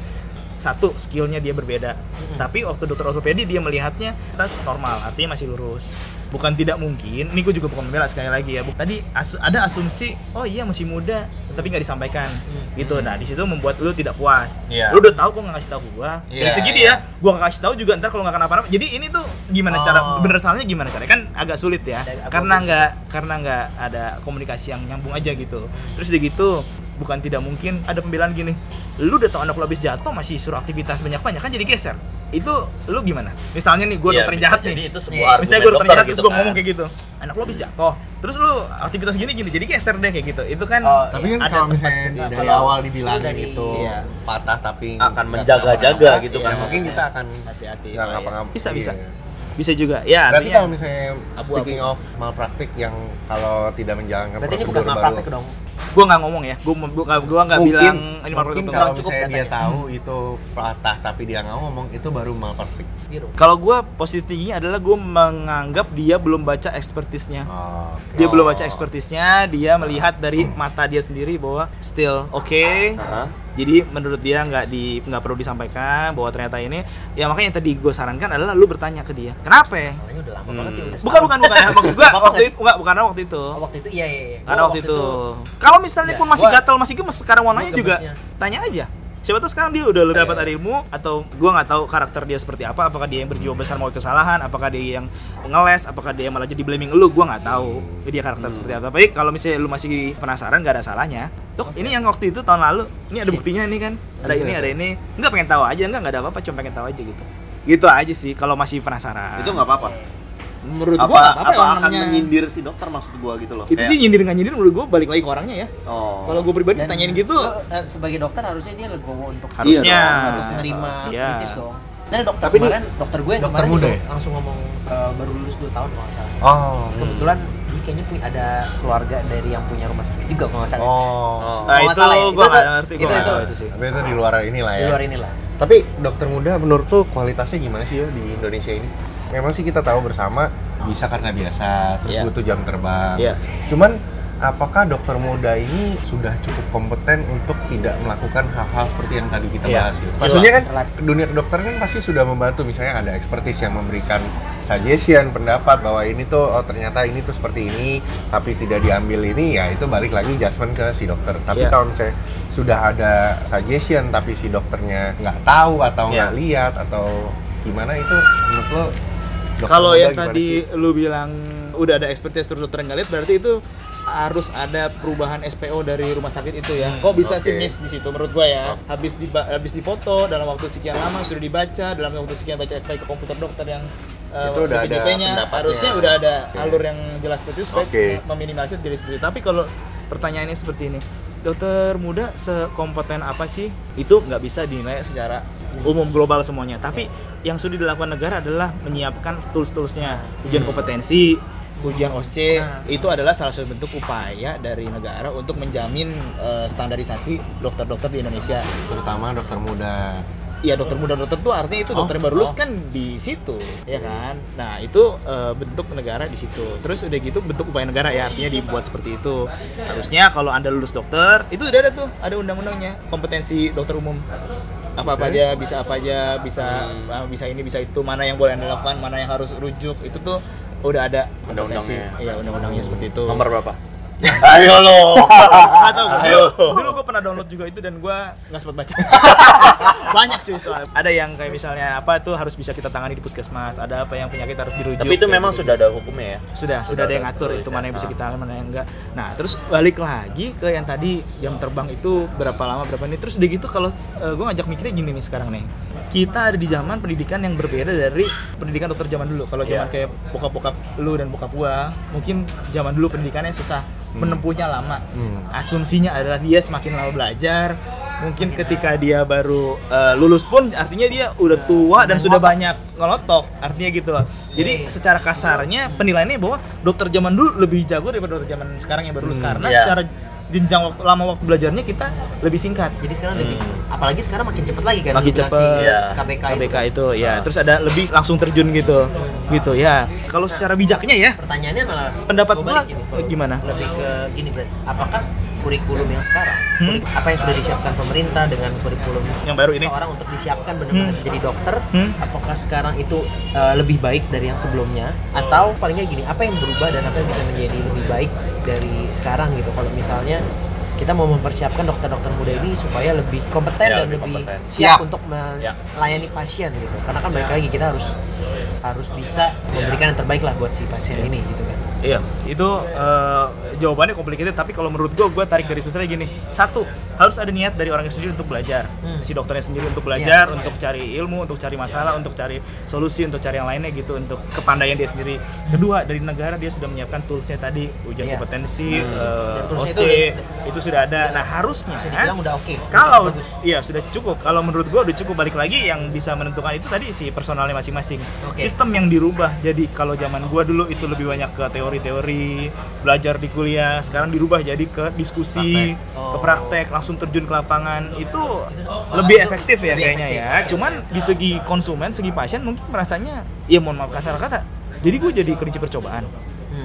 D: satu skillnya dia berbeda. Tapi waktu dokter ortopedi dia melihatnya tas normal artinya masih lurus. Bukan tidak mungkin ini gue juga bukan membela sekali lagi ya tadi asu- ada asumsi oh iya masih muda tapi nggak disampaikan. Gitu. Nah di situ membuat lu tidak puas.
C: Iya.
D: lu udah tahu kok nggak ngasih tahu gua.
C: Iya,
D: dari segi dia gua nggak kasih tahu juga ntar kalau nggak kenapa-napa jadi ini tuh gimana
A: Oh.
D: cara bener salahnya gimana caranya kan agak sulit ya
A: Dari apa
D: karena nggak karena nggak ada komunikasi yang nyambung aja gitu. Terus udah gitu bukan tidak mungkin ada pembelaan gini lu udah tau anak lu habis jatuh masih suruh aktivitas banyak-banyak kan jadi geser itu lu gimana misalnya nih gue
C: Iya,
D: dokter jahat
C: jadi
D: nih
C: itu sebuah
A: Iya.
D: misalnya gue dokter jahat terus
C: gitu
D: gue
C: kan.
D: ngomong kayak gitu anak lu habis jatuh terus lu aktivitas gini gini jadi geser deh kayak gitu itu kan
A: Oh,
B: Tapi
A: iya.
B: kan
D: ada
B: kalau
D: tempat
B: misalnya dari
A: Kalau
B: awal dibilangin
A: dari-
B: itu
D: Iya.
B: patah tapi
C: Akan menjaga-jaga gitu
B: ya
C: kan.
B: mungkin kita akan
D: hati-hati
B: nggak
D: Iya. bisa bisa
B: Iya.
D: bisa juga ya
B: Berarti kalau misalnya
D: Abu-abu.
B: speaking of malpraktik yang kalau tidak menjalankan
A: Berarti ini bukan malpraktek dong.
D: Gue nggak ngomong ya gue gue nggak gua nggak bilang ini
B: mungkin kalau
A: Cukup
B: misalnya dia tahu itu patah tapi dia nggak ngomong itu baru malpraktik.
A: Biru.
D: Kalau gue positif tingginya adalah gue menganggap dia belum baca expertise-nya.
B: Oh,
D: Dia belum baca expertise-nya, dia melihat dari mata dia sendiri bahwa still oke.
C: Hah?
D: Jadi menurut dia nggak di nggak perlu disampaikan bahwa ternyata ini ya makanya yang tadi gue sarankan adalah lu bertanya ke dia. Kenapa? ya?
A: Udah lama
C: Hmm.
A: banget ya udah
D: Bukan bukan bukan ya. maksud gue waktu itu enggak bukan waktu itu.
A: Oh, waktu itu iya iya. iya.
D: Karena
A: Gua
D: waktu itu kalau misalnya
A: Iya,
D: pun masih
A: gua-
D: gatal masih gemes sekarang warnanya juga tanya aja. Siapa tahu sekarang dia udah lebih dapat ilmu atau gua nggak tahu karakter dia seperti apa, apakah dia yang berjiwa besar mau kesalahan, apakah dia yang ngeles, apakah dia yang malah jadi blaming lu, gua nggak tahu. Dia karakter seperti apa. Tapi kalau misalnya lu masih penasaran nggak ada salahnya. Tuh, ini yang waktu itu tahun lalu, ini ada buktinya nih kan. Ada
B: Iya.
D: ini, ada ini. Nggak pengen tahu aja, nggak nggak ada apa-apa, cuma pengen tahu aja gitu. Gitu aja sih kalau masih penasaran.
C: Itu nggak apa-apa.
D: Menurut
C: Apa,
D: gua nggak
C: apa,
D: apa-apa yang
C: akan
D: namanya-
C: menyindir si dokter maksud gua gitu loh.
D: itu
C: Kayak,
D: sih nyindir nggak nyindir menurut gua balik lagi ke orangnya ya.
C: Oh.
D: Kalau gue pribadi
A: Dan
D: tanyain gitu,
A: lo, eh, sebagai dokter harusnya dia legowo untuk
D: Harusnya.
A: Iya dong, harus menerima
D: Iya.
A: kritis dong. Dan dokter
B: Tapi ini
A: kemarin, dokter gue yang
B: dokter muda ya?
A: langsung ngomong eh, baru lulus 2 tahun kalau salah.
B: Oh.
A: Kebetulan dia kayaknya punya ada keluarga dari yang punya rumah sakit juga kalau nggak salah.
B: Oh.
C: Oh.
D: nah itu
A: salah ya,
D: gue nggak
A: tuh-
D: ngerti, gue
A: itu-
D: nggak tahu
A: itu.
D: itu sih.
B: Tapi itu di luar inilah
A: Di
B: ya.
A: luar inilah.
B: Tapi dokter muda menurut lu kualitasnya gimana sih yo di Indonesia ini? Memang sih kita tahu bersama bisa karena biasa, terus
D: Iya.
B: butuh jam terbang.
D: Iya.
B: Cuman apakah dokter muda ini sudah cukup kompeten untuk tidak melakukan hal-hal seperti yang tadi kita
D: Iya.
B: bahas? ya? Maksudnya kan dunia kedokteran kan pasti sudah membantu misalnya ada expertise yang memberikan suggestion, pendapat bahwa ini tuh oh ternyata ini tuh seperti ini, tapi tidak diambil ini ya itu balik lagi judgement ke si dokter. Tapi
D: Iya.
B: kalau misalnya sudah ada suggestion tapi si dokternya nggak tahu atau nggak
C: Iya.
B: lihat atau gimana itu menurut lo dokter
D: Kalau yang tadi
B: sih?
D: lu bilang udah ada expertise terus dokter nggak lihat berarti itu harus ada perubahan SPO dari rumah sakit itu ya. Kok bisa sih
B: oke.
D: miss di situ menurut gua ya. Habis di habis difoto dalam waktu sekian lama sudah dibaca dalam waktu sekian baca SPO ke komputer dokter yang uh,
B: Itu udah ada
D: harusnya udah ada
B: Oke.
D: alur yang jelas seperti itu supaya
B: Oke.
D: meminimalisir jadi seperti itu. Tapi kalau pertanyaannya seperti ini, dokter muda sekompeten apa sih? Itu nggak bisa dinilai secara umum global semuanya. Tapi yang sudah dilakukan negara adalah menyiapkan tools-toolsnya, ujian kompetensi, ujian OSCE
A: Nah.
D: itu adalah salah satu bentuk upaya dari negara untuk menjamin eh, standarisasi dokter-dokter di Indonesia.
B: terutama dokter muda
D: Iya dokter muda dokter tua artinya itu dokter yang baru lulus kan di situ, ya kan? Nah itu eh, bentuk negara di situ. Terus udah gitu bentuk upaya negara ya artinya dibuat seperti itu. Harusnya kalau anda lulus dokter itu udah ada tuh ada undang-undangnya kompetensi dokter umum apa apa aja bisa apa aja bisa ah, bisa ini bisa itu mana yang boleh anda lakukan mana yang harus rujuk itu tuh udah ada.
C: Undang-undangnya.
D: Iya undang-undangnya seperti itu.
C: Nomor berapa? Ayo lo.
D: Gua.
C: Ayo.
D: Dulu, gue pernah download juga itu dan gue nggak sempat baca. Banyak cuy soal. Ada yang kayak misalnya apa tuh harus bisa kita tangani di puskesmas. Ada apa yang penyakit harus dirujuk.
C: Tapi itu memang sudah ada hukumnya ya.
D: sudah sudah ada yang ngatur itu mana yang bisa kita mana yang enggak. Nah terus balik lagi ke yang tadi jam terbang itu berapa lama berapa ini. Terus udah gitu kalau gue ngajak mikirnya gini nih sekarang nih. Kita ada di zaman pendidikan yang berbeda dari pendidikan dokter zaman dulu. Kalau zaman
C: Iya.
D: kayak bokap-bokap lu dan bokap gua, mungkin zaman dulu pendidikannya susah, menempuhnya lama.
B: Hmm.
D: Asumsinya adalah dia semakin lama belajar, mungkin ketika dia baru uh, lulus pun artinya dia udah tua dan sudah banyak ngelotok, artinya gitu. Jadi
A: Iya.
D: secara kasarnya penilaiannya bahwa dokter zaman dulu lebih jago daripada dokter zaman sekarang yang baru lulus karena
C: Iya.
D: secara jenjang waktu lama waktu belajarnya kita lebih singkat.
A: Jadi sekarang lebih apalagi sekarang makin cepet lagi kan
D: Makin cepet.
C: Iya.
A: KBK,
D: KBK
A: itu.
D: itu ya, terus ada lebih langsung terjun gitu. Gitu ya. Kalau secara bijaknya ya
A: Pertanyaannya malah
D: Pendapat
A: gua
D: gimana?
A: Lebih ke gini berarti. Apakah kurikulum yang sekarang,
D: Hmm?
A: apa yang sudah disiapkan pemerintah dengan kurikulum
D: Yang baru ini?
A: seorang untuk disiapkan benar-benar
D: Hmm.
A: jadi dokter,
D: Hmm?
A: apakah sekarang itu uh, lebih baik dari yang sebelumnya atau palingnya gini, apa yang berubah dan apa yang bisa menjadi lebih baik dari sekarang gitu. Kalau misalnya kita mau mempersiapkan dokter-dokter muda ini supaya lebih kompeten
C: Ya,
A: dan
C: lebih
A: lebih
C: kompeten.
A: siap
B: Siap.
A: untuk
C: Ya.
A: melayani pasien gitu. Karena kan balik lagi kita harus harus bisa memberikan yang terbaik lah buat si pasien ini gitu kan.
D: Iya, itu eh, jawabannya complicated tapi kalau menurut gua gua tarik garis besarnya gini. Satu, harus ada niat dari orangnya sendiri untuk belajar. Si dokternya sendiri untuk belajar, untuk cari ilmu, untuk cari masalah, untuk cari solusi, untuk cari yang lainnya gitu, untuk kepandaian dia sendiri. Kedua, dari negara dia sudah menyiapkan toolsnya tadi, ujian
A: Iya.
D: kompetensi, eh,
A: Dan toolsnya
D: OSCE,
A: itu
D: itu, sudah ada. Nah, harusnya
A: udah oke.
D: kalau iya sudah cukup. Kalau menurut gua udah cukup balik lagi yang bisa menentukan itu tadi si personalnya masing-masing.
A: Oke.
D: Sistem yang dirubah. Jadi kalau zaman gua dulu itu lebih banyak ke teori-teori, belajar di kuliah, sekarang dirubah jadi ke diskusi,
A: Praktek.
D: ke praktek, langsung terjun ke lapangan. Itu
A: malah
D: lebih
A: itu
D: efektif ya
A: lebih
D: kayaknya
A: efektif.
D: ya. Cuman di segi konsumen, segi pasien mungkin merasanya ya mohon maaf kasar kata. Jadi gue jadi kelinci percobaan.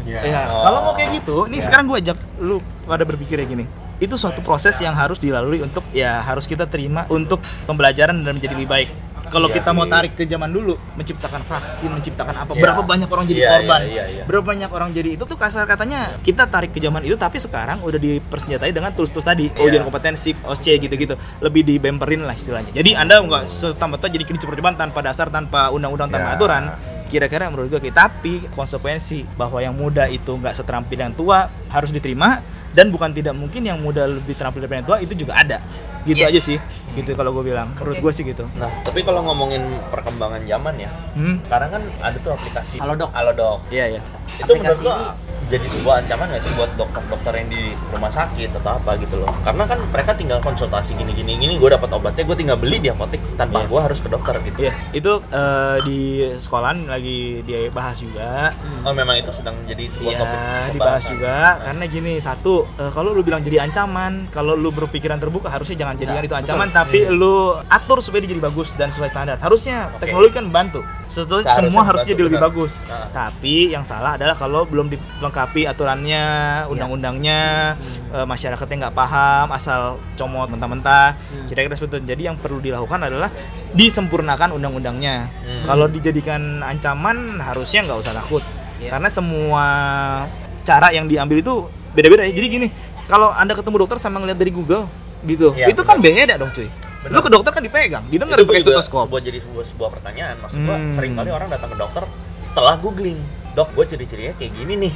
B: Iya.
D: Ya, kalau mau kayak gitu, nih sekarang gue ajak lu pada berpikir ya gini. Itu suatu proses yang harus dilalui untuk ya harus kita terima untuk pembelajaran dan menjadi lebih baik. Kalau
B: Iya
D: kita mau tarik ke zaman dulu, menciptakan vaksin, menciptakan apa,
C: Iya.
D: berapa banyak orang jadi
C: Iya,
D: korban,
C: iya, iya.
D: berapa banyak orang jadi itu tuh kasar katanya kita tarik ke zaman itu, tapi sekarang udah dipersenjatai dengan tools-tools tadi, ujian kompetensi, OSCE gitu-gitu, lebih dibemperin lah istilahnya. Jadi anda nggak serta-merta jadi kelinci percobaan tanpa dasar, tanpa undang-undang, tanpa
B: Ya.
D: aturan kira-kira menurut gue kayak tapi konsekuensi bahwa yang muda itu nggak seterampil yang tua harus diterima dan bukan tidak mungkin yang muda lebih terampil daripada yang tua itu juga ada gitu
A: Yes.
D: aja sih gitu kalau gue bilang menurut gue sih gitu
C: Nah, tapi kalau ngomongin perkembangan zaman ya,
D: hmm
C: sekarang kan ada tuh aplikasi
A: Halodoc.
C: Halodoc.
D: iya ya
C: Itu menurut
A: Aplikasi
C: gua jadi sebuah ancaman nggak sih buat dokter-dokter yang di rumah sakit atau apa gitu loh? Karena kan mereka tinggal konsultasi gini-gini gini, gue dapat obatnya, gue tinggal beli di apotek tanpa
D: Iya.
C: gue harus ke dokter gitu.
D: Iya, itu eh, di sekolahan lagi dia bahas juga.
C: Oh, memang itu sedang menjadi sebuah
D: Iya,
C: topik
D: dibahas juga karena gini satu eh, kalau lu bilang jadi ancaman kalau lu berpikiran terbuka harusnya jangan jadikan itu ancaman tapi lu atur supaya dia jadi bagus dan sesuai standar harusnya
C: Oke.
D: teknologi kan Sesuai-
C: Seharusnya
D: semua harus jadi lebih bagus
C: Nah.
D: tapi yang salah adalah kalau belum dilengkapi aturannya
C: Iya.
D: undang-undangnya
C: Hmm.
D: eh, masyarakatnya nggak paham asal comot mentah-mentah
C: Hmm.
D: kira-kira seperti itu jadi yang perlu dilakukan adalah disempurnakan undang-undangnya
C: Hmm.
D: kalau dijadikan ancaman harusnya nggak usah takut
A: Iya.
D: karena semua cara yang diambil itu beda-beda ya. Jadi gini, kalau Anda ketemu dokter sama ngeliat dari Google gitu,
C: Iya,
D: itu kan beda dong cuy.
C: Benar.
D: Lu ke dokter kan dipegang, didengar
C: itu
D: pakai stetoskop.
C: sebuah jadi sebuah, sebuah pertanyaan maksud gua
D: Hmm.
C: sering kali orang datang ke dokter setelah googling dok gue ciri-cirinya kayak gini nih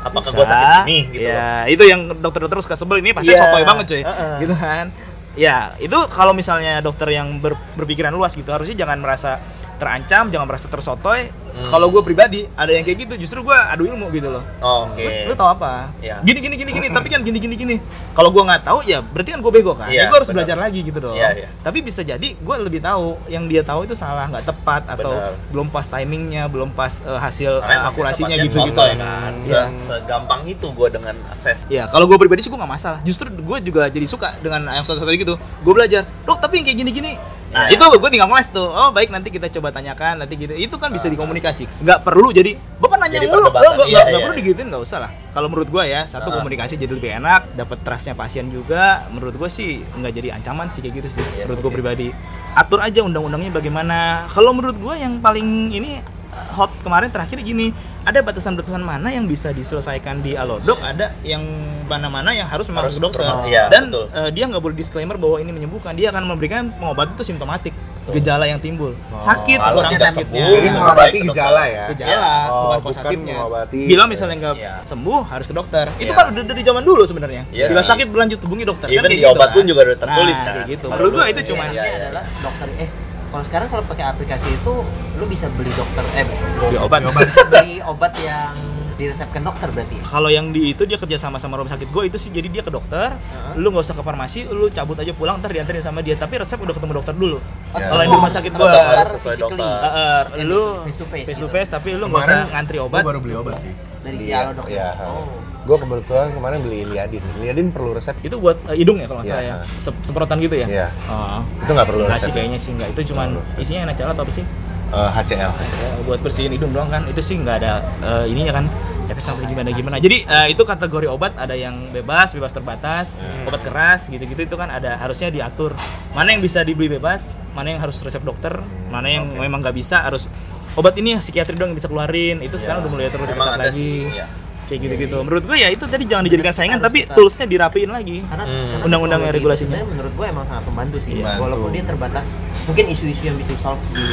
C: apakah
D: Bisa.
C: gue sakit ini gitu loh.
D: ya, itu yang dokter-dokter suka sebel ini pasti
C: Iya.
D: sotoy banget cuy.
C: Heeh.
D: Gitu kan. Ya, itu kalau misalnya dokter yang ber- berpikiran luas gitu harusnya jangan merasa terancam, jangan merasa tersotoy.
C: Hmm.
D: Kalau gue pribadi ada yang kayak gitu, justru gue adu ilmu gitu loh.
C: Oh, oke
D: Lu, lu tahu apa?
C: Iya.
D: Gini gini gini gini, tapi kan gini gini gini. Kalau gua nggak tahu ya berarti kan gue bego kan.
C: Iya,
D: ya gue harus
C: benar.
D: belajar lagi gitu dong.
C: Iya, iya.
D: Tapi bisa jadi gue lebih tahu yang dia tahu itu salah, nggak tepat atau
C: Benar.
D: belum pas timingnya, belum pas eh, hasil
C: Karena
D: eh, akurasinya gitu gitu.
C: sotoy kan
D: Iya.
C: Se- segampang itu gue dengan akses
D: Ya kalau gue pribadi sih gue nggak masalah. Justru gue juga jadi suka dengan yang satu-satu gitu. Gue belajar, dok tapi yang kayak gini-gini. Nah
C: Iya.
D: itu gue tinggal ngeles tuh. Oh baik nanti kita coba tanyakan nanti gitu. Itu kan bisa dikomunikasi. Nggak perlu jadi bapak nanya
C: Jadi
D: mulu. Nggak
C: Iya, iya.
D: perlu digituin nggak usah lah. Kalau menurut gue ya satu
C: Ah.
D: komunikasi jadi lebih enak, dapat trustnya pasien juga. Menurut gue sih nggak jadi ancaman sih kayak gitu sih.
C: Iya,
D: menurut gue
C: oke.
D: pribadi. Atur aja undang-undangnya bagaimana. Kalau menurut gue yang paling ini hot kemarin terakhir gini ada batasan-batasan mana yang bisa diselesaikan di alodok ada yang mana-mana yang harus memang
C: Harus
D: dokter
C: iya,
D: dan
C: betul.
D: eh, dia nggak boleh disclaimer bahwa ini menyembuhkan dia akan memberikan pengobatan itu simptomatik gejala yang timbul sakit
C: Kalau
D: kurang sakitnya
B: Jadi
C: Iya.
B: mengobati gejala ya.
D: gejala
C: Iya.
B: Oh,
D: bukan positifnya bilang misalnya nggak
C: Iya.
D: sembuh harus ke dokter itu
C: Iya.
D: kan udah dari zaman dulu sebenarnya
C: Iya.
D: bila sakit berlanjut hubungi dokter
C: Even
D: kan kayak
C: di
D: gitu
C: obat
D: kan.
C: pun juga udah tertulis
D: nah,
C: kan.
D: kayak gitu menurut gua itu cuman
C: Iya,
A: enaknya
C: iya.
A: adalah dokter eh kalau sekarang kalau pakai aplikasi itu lu bisa beli dokter eh
D: Beli obat.
A: bisa beli obat yang diresepkan dokter berarti ya?
D: kalau yang di itu dia kerja sama sama rumah sakit gue itu sih jadi dia ke dokter
A: Heeh.
D: lu nggak usah ke farmasi lu cabut aja pulang ntar dianterin sama dia tapi resep udah ketemu dokter dulu
A: Oh,
B: Ya.
D: kalau yang di rumah sakit
A: harus
D: gua
A: dokter physically.
C: dokter.
D: Eh,
A: Yang
D: lu
A: face to face
D: face to
A: gitu.
D: face tapi lu nggak usah ngantri
B: Gue
D: obat
B: baru beli obat sih.
A: Dari si
B: Iya,
A: Alodok.
B: Iya.
A: Oh.
B: Gue kebetulan kemarin beli Iliadin. Iliadin perlu resep.
D: itu buat eh, hidung ya kalau nggak
B: Iya.
D: salah ya? Se- semprotan gitu ya?
B: Iya.
D: oh.
B: Itu nggak perlu
D: Nggak
B: resep.
D: sih kayaknya sih nggak. Itu cuman isinya NaCl atau apa sih?
B: Eh, HCL.
D: Ya, buat bersihin hidung doang kan. Itu sih nggak ada eh, ininya kan. Efek samping gimana gimana. Jadi eh, itu kategori obat. Ada yang bebas bebas terbatas. Obat keras gitu gitu itu kan ada harusnya diatur. Mana yang bisa dibeli bebas mana yang harus resep dokter mana yang memang nggak bisa harus obat ini psikiatri doang yang bisa keluarin. Itu sekarang udah mulai terlalu
C: ada
D: lagi.
C: sih, iya.
D: Kayak gitu gitu menurut gue ya itu tadi jangan dijadikan saingan tapi
A: kita-
D: toolsnya dirapiin lagi
A: Karena,
C: Hmm.
A: karena
D: Undang-undangnya,
A: teknologi itu
D: regulasinya.
A: menurut gue emang sangat membantu sih.
B: Membantu.
A: Walaupun dia terbatas, mungkin isu-isu yang bisa di solve di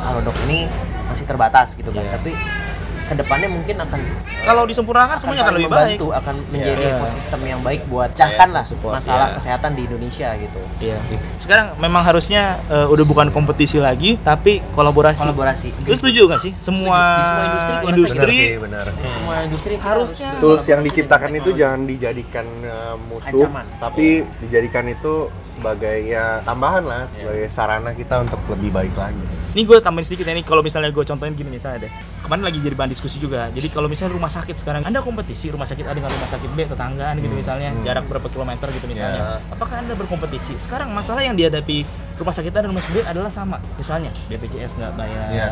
A: Halodoc ini masih terbatas gitu kan.
D: Iya.
A: Tapi ke depannya mungkin akan
D: Kalau disempurnakan
A: akan
D: semuanya akan lebih baik.
A: membantu, akan menjadi
D: Iya.
A: ekosistem yang baik buat cahkan lah
D: support,
A: masalah
D: iya.
A: kesehatan di Indonesia gitu.
D: Iya. Sekarang memang harusnya eh, udah bukan kompetisi lagi, tapi kolaborasi.
A: Kolaborasi.
D: Lu setuju gak sih? Semua
A: Di semua industri
D: industri
B: Benar sih, benar.
A: Semua industri
D: Harusnya
A: harus
B: Tools yang diciptakan itu jangan dijadikan uh, musuh,
A: Ancaman.
B: tapi dijadikan itu sebagai ya tambahan lah, sebagai sarana kita untuk lebih baik lagi.
D: Ini gue tambahin sedikit ya nih kalau misalnya gue contohin gini misalnya deh. Kemarin lagi jadi bahan diskusi juga. Jadi kalau misalnya rumah sakit sekarang Anda kompetisi rumah sakit A dengan rumah sakit B tetanggaan gitu misalnya, jarak berapa kilometer gitu misalnya. Apakah Anda berkompetisi? Sekarang masalah yang dihadapi rumah sakit A dan rumah sakit B adalah sama. Misalnya BPJS nggak bayar,
B: Iya.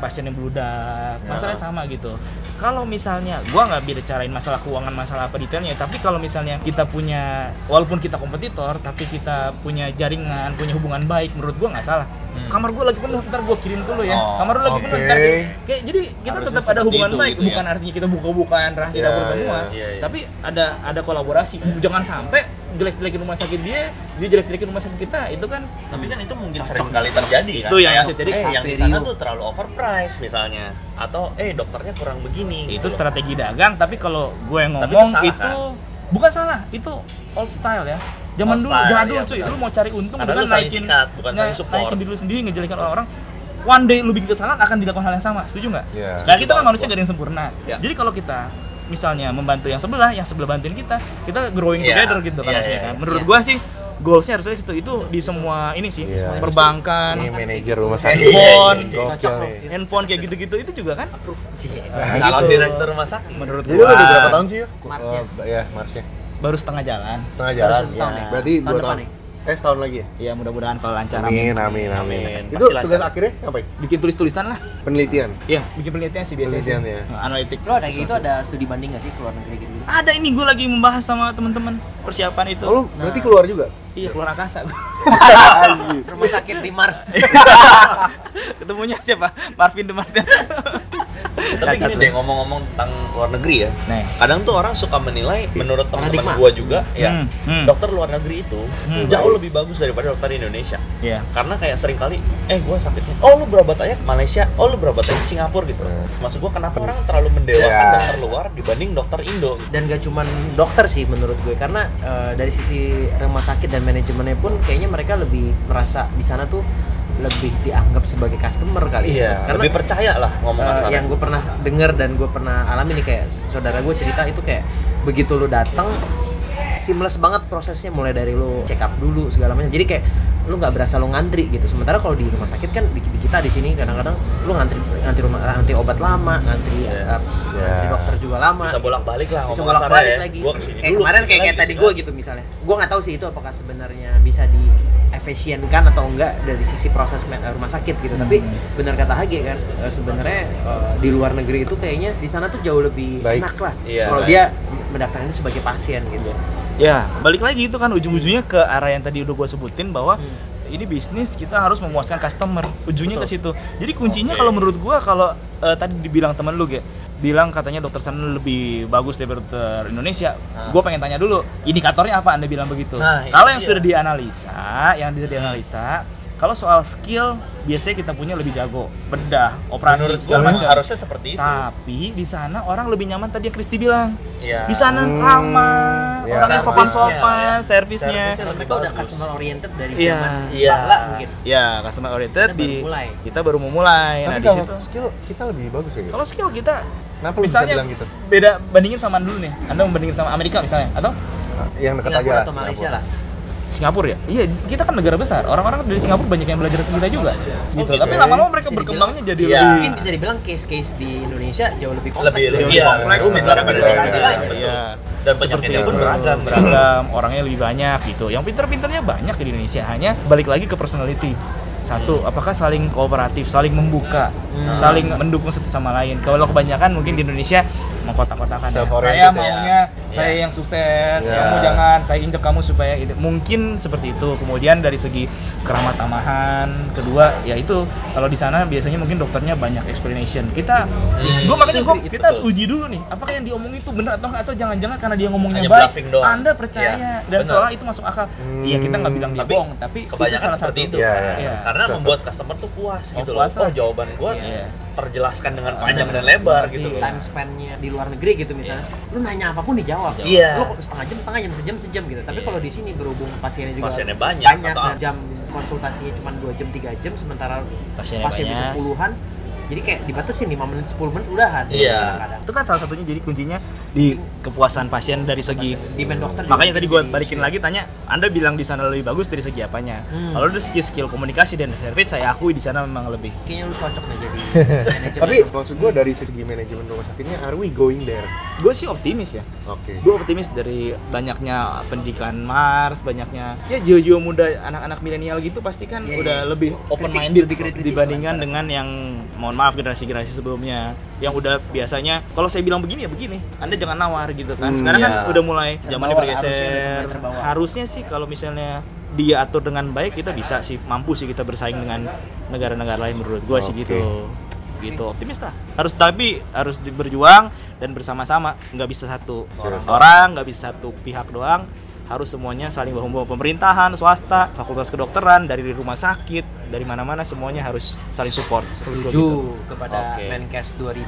D: pasien yang bludak, masalahnya sama gitu. Kalau misalnya gua nggak bicarain masalah keuangan, masalah apa detailnya, tapi kalau misalnya kita punya walaupun kita kompetitor, tapi kita punya jaringan, punya hubungan baik, menurut gua nggak salah. Kamar gua lagi penuh, ntar gua kirim ke lu ya.
C: Oh,
D: Kamar lu lagi penuh,
B: oke.
D: ntar. Kayak jadi kita
C: Harusnya
D: tetap ada hubungan
C: itu
D: baik,
C: gitu ya.
D: bukan artinya kita buka-bukaan rahasia
B: Iya,
D: dapur semua.
B: iya,
C: iya, iya.
D: Tapi ada ada kolaborasi. Jangan sampai jelek-jelekin rumah sakit dia, dia jelek-jelekin rumah sakit kita. Itu kan
C: Tapi kan itu mungkin sering kali terjadi kan.
D: Itu yang asli jadi
C: eh, yang di sana tuh terlalu overpriced misalnya atau eh dokternya kurang begini.
D: itu
C: gitu
D: strategi dagang tapi kalau gue yang
C: Tapi
D: ngomong
C: itu salah,
D: itu, bukan salah itu old style ya zaman dulu jadul
C: iya,
D: cuy
C: benar.
D: lu mau cari untung
C: Karena
D: dengan naikin
C: sikat, bukan
D: na-
C: support.
D: naikin diri lu sendiri ngejelekan orang one day lu bikin kesalahan akan dilakukan hal yang sama setuju nggak
B: Iya.
D: nah kita kan manusia gak ada yang sempurna
C: Ya.
D: jadi kalau kita misalnya membantu yang sebelah yang sebelah bantuin kita kita growing
C: Iya,
D: together gitu kan
C: iya,
D: maksudnya
C: iya,
D: kan
C: iya.
D: menurut
A: Iya.
D: gua sih goalsnya harusnya itu itu di semua ini sih
B: Iya.
D: perbankan
B: Ini manajer rumah sakit.
D: handphone
B: nih.
D: handphone kayak gitu-gitu itu juga kan
C: calon
D: gitu.
C: direktur rumah sakit.
D: menurut gua
B: udah berapa tahun sih? Yuk?
A: Marsnya.
B: Ya, Marsnya.
D: Baru setengah jalan
B: Setengah
A: Baru
B: jalan.
A: satu tahun ya?
B: Berarti
A: Tahun
B: dua
A: depan
B: tahun.
A: nih?
B: Eh, setahun lagi ya?
D: Ya mudah-mudahan kalau lancar
B: Amin,
D: amin.
B: amin, amin.
C: Amin.
B: Itu
C: Pasti
B: tugas
C: lancar.
B: akhirnya ngapain?
D: Bikin tulis-tulisan lah.
B: Penelitian.
D: Iya, bikin penelitian sih biasanya.
B: Penelitian
D: sih.
B: ya.
D: Nah, Analitik.
A: Lo ada gitu ada studi banding gak sih ke luar negeri gitu?
D: Ada ini gue lagi membahas sama teman-teman persiapan itu.
B: Oh, lu berarti keluar juga?
D: Iya keluar angkasa. gua.
A: Rumah sakit di Mars.
D: Ketemunya siapa? Marvin de Martin.
C: Tapi gini deh ngomong-ngomong tentang luar negeri ya.
D: Nih.
C: Kadang tuh orang suka menilai menurut teman-teman gua juga ya
D: Hmm, hmm.
C: dokter luar negeri itu
D: Hmm.
C: jauh lebih bagus daripada dokter di Indonesia.
D: Iya.
C: Karena kayak sering kali eh gua sakitnya oh lu berobat aja ke Malaysia, oh lu berobat aja ke Singapura gitu. Maksud gua kenapa orang terlalu mendewakan
B: Ya.
C: dokter luar dibanding dokter Indo?
A: dan gak cuman dokter sih menurut gue karena eh, dari sisi rumah sakit dan manajemennya pun kayaknya mereka lebih merasa di sana tuh lebih dianggap sebagai customer kali ya.
C: Iya,
A: karena
C: lebih percaya lah ngomong kasarnya.
A: yang gue pernah denger dan gue pernah alami nih kayak saudara gue cerita itu kayak begitu lu datang seamless banget prosesnya mulai dari lu check up dulu segala macam jadi kayak lu nggak berasa lu ngantri gitu sementara kalau di rumah sakit kan di, di kita di sini kadang-kadang lu ngantri ngantri rumah ngantri obat lama ngantri eh, ngantri
B: Iya.
A: dokter juga lama
C: bisa bolak-balik lah
A: bisa
C: ngomong
A: bolak
C: kasarnya
A: balik
C: ya.
A: lagi
C: Gua
A: kayak
C: dulu,
A: kemarin kayak kayak tadi gue gitu misalnya gue nggak tahu sih itu apakah sebenarnya bisa di efisienkan atau enggak dari sisi proses rumah sakit gitu tapi
C: Hmm.
A: benar kata Hage kan eh, sebenarnya eh, di luar negeri itu kayaknya di sana tuh jauh lebih
B: Baik.
A: enak lah
C: Iya,
A: kalau dia mendaftarkan sebagai pasien gitu
D: Ya, balik lagi itu kan ujung-ujungnya ke arah yang tadi udah gue sebutin bahwa ini bisnis kita harus memuaskan customer. Ujungnya ke situ. Jadi kuncinya
C: Oke.
D: kalau menurut gua kalau eh, tadi dibilang temen lu kayak bilang katanya dokter sana lebih bagus daripada dokter Indonesia.
C: Ah.
D: Gue pengen tanya dulu, indikatornya apa Anda bilang begitu?
C: Nah,
D: kalau yang
C: dia.
D: sudah dianalisa, yang bisa dianalisa, kalau soal skill biasanya kita punya lebih jago, bedah, operasi
C: Menurut gua
D: segala macam.
C: harusnya seperti itu.
D: Tapi di sana orang lebih nyaman tadi yang Kristi bilang.
C: Iya.
D: Di sana
B: Hmm,
D: ramah,
B: ya,
D: orangnya sopan-sopan,
C: ya.
D: servisnya.
A: Mereka udah customer oriented dari
D: Iya.
A: zaman
C: Iya.
A: bala mungkin
D: Ya, customer oriented
A: Kita
D: di
A: baru mulai.
D: kita baru mau mulai. nah,
B: Tapi
D: di
B: kalau
D: situ.
B: skill kita lebih bagus ya gitu.
D: Kalau skill kita
B: Kenapa lu bisa
D: misalnya
B: bilang gitu?
D: beda bandingin sama dulu nih. Anda membandingin sama Amerika misalnya atau
B: Yang dekat aja
A: Singapura
B: lah.
A: atau Malaysia
B: Singapura.
A: lah
D: Singapura ya? Iya, kita kan negara besar. Orang-orang dari Singapura banyak yang belajar ke kita juga. Gitu.
C: gitu.
D: Tapi lama-lama mereka
A: Bisa
D: berkembangnya jadi
C: Iya.
D: lebih
A: mungkin bisa dibilang case-case di Indonesia jauh lebih kompleks
C: lebih
A: dari
C: lebih iya,
D: kompleks negara
C: di. Betul.
D: Iya.
C: Dan
D: Seperti
C: penyakitnya
D: itu.
C: pun beragam.
D: beragam, orangnya lebih banyak gitu. Yang pinter-pinternya banyak di Indonesia. Hanya balik lagi ke personality. Satu, apakah saling kooperatif, saling membuka, saling mendukung satu sama lain. Kalau kebanyakan mungkin di Indonesia mengkotak-kotakan ya. Saya
B: ya.
D: maunya
C: Iya.
D: saya yang sukses,
B: Iya.
D: kamu jangan saya injek kamu supaya itu. Mungkin seperti itu. Kemudian dari segi keramat tamahan, kedua ya itu kalau di sana biasanya mungkin dokternya banyak explanation. Kita gua makanya gua
A: Itu
D: kita harus uji dulu nih, apakah yang diomongin itu benar atau atau jangan-jangan karena dia ngomongnya
C: Hanya
D: baik,
C: doang.
D: Anda percaya
C: Iya,
D: dan seolah itu masuk akal. Iya, kita nggak bilang dia bohong, tapi itu
C: Kebanyakan
D: salah
C: seperti
D: satu.
C: itu.
B: Iya. Iya.
C: karena membuat customer tuh puas
D: Oh,
C: gitu loh. Oh, jawaban gua
D: Iya.
C: Terjelaskan dengan panjang dan lebar gitu loh.
A: time span-nya di luar negeri gitu misalnya lu nanya apa pun dijawab.
C: Iya.
A: lu setengah jam setengah jam sejam sejam gitu. Tapi kalau di sini berhubung pasiennya juga
C: Pasiennya banyak,
A: banyak
C: atau-
A: dan jam konsultasinya cuma 2 jam 3 jam sementara
D: Pasiennya
A: pasien bisa puluhan jadi kayak dibatasin 5 menit 10 menit udahan
C: Iya.
A: kadang-kadang.
D: Itu kan salah satunya jadi kuncinya di kepuasan pasien dari segi
A: demand dokter juga
D: Makanya tadi gue balikin
A: issue.
D: lagi tanya, Anda bilang di sana lebih bagus dari segi apanya?
A: Hmm.
D: Kalau dari segi skill komunikasi dan service, saya akui di sana memang lebih.
A: kayaknya lu cocok nih jadi
B: Tapi maksud gua dari segi manajemen rumah sakitnya, are we going there?
D: Gue sih optimis ya.
B: Oke.
D: Gue optimis dari banyaknya pendidikan Mars, banyaknya ya jiwa-jiwa muda anak-anak milenial gitu pasti kan
A: Iya,
D: udah
A: iya.
D: lebih open minded dibandingkan dengan yang mohon maaf generasi-generasi sebelumnya yang udah biasanya kalau saya bilang begini ya begini. Anda jangan nawar gitu kan.
B: Hmm,
D: Sekarang kan
C: iya.
D: udah mulai zamannya bergeser.
A: harusnya.
D: Harusnya sih kalau misalnya dia atur dengan baik kita bisa sih mampu sih kita bersaing dengan negara-negara lain menurut gue sih
B: Oke.
D: gitu gitu optimis lah harus tapi harus berjuang dan bersama-sama nggak bisa satu
B: Orang.
D: orang nggak bisa satu pihak doang harus semuanya saling bahu membahu pemerintahan swasta fakultas kedokteran dari rumah sakit dari mana-mana semuanya harus saling support gua gitu.
A: setuju kepada
C: Oke.
A: Menkes 2000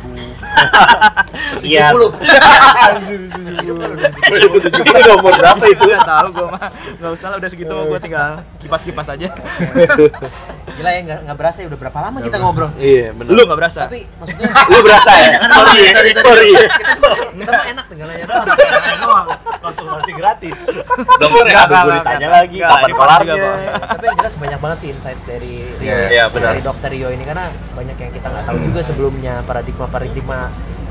D: Iya.
C: 2070 nomor berapa itu?
D: Nggak tahu gue mah nggak usah lah udah segitu mah gue tinggal kipas-kipas aja
A: gila ya nggak nggak berasa ya udah berapa lama kita ngobrol
C: Iya, benar.
D: lu nggak berasa
A: tapi maksudnya
C: Lu berasa ya? Sorry,
A: sorry, sorry, kita mah enak tinggalannya doang
C: Konsultasi gratis. Dokter ya, ditanya lagi kapan kelarnya.
A: tapi yang jelas banyak banget sih insights dari Rio,
B: Yes.
C: Iya, benar.
A: dari dokter Rio ini karena banyak yang kita nggak tahu juga sebelumnya paradigma paradigma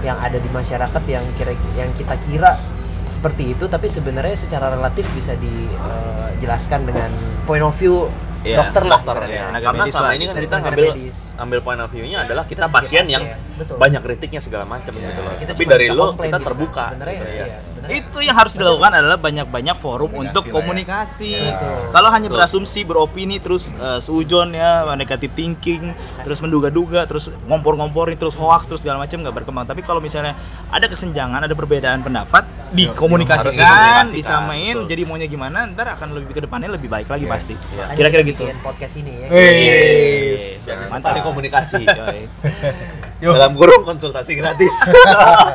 A: yang ada di masyarakat yang kira yang kita kira seperti itu tapi sebenarnya secara relatif bisa dijelaskan dengan point of view
D: Iya,
A: dokter lah
C: dokter ya.
D: Tenaga
C: Karena
D: medis
C: selama
D: lah,
C: ini kan
A: dari
C: kita ngambil
A: medis.
C: ambil point of view-nya adalah kita,
A: sebagai
C: pasien yang
A: betul.
C: banyak kritiknya segala macam gitu loh.
A: Kita
C: Tapi dari lo kita
A: gitu
C: terbuka
A: Sebenarnya
C: gitu
A: ya,
C: ya.
A: Iya,
D: itu yang harus dilakukan adalah banyak-banyak forum
B: Komunikasi
D: untuk
B: ya.
D: komunikasi.
A: Betul.
D: Kalau hanya
C: Betul.
D: berasumsi, beropini, terus seujon ya, negative thinking, terus menduga-duga, terus ngompor-ngomporin, terus hoax, terus segala macam nggak berkembang. Tapi kalau misalnya ada kesenjangan, ada perbedaan pendapat, dikomunikasikan,
C: dikomunikasikan,
D: disamain,
C: betul.
D: jadi maunya gimana, ntar akan lebih ke depannya lebih baik lagi pasti. Kira-kira gitu.
A: podcast ini ya
B: Wih.
D: Mantap.
C: komunikasi.
B: Yo,
C: Dalam kurung konsultasi gratis.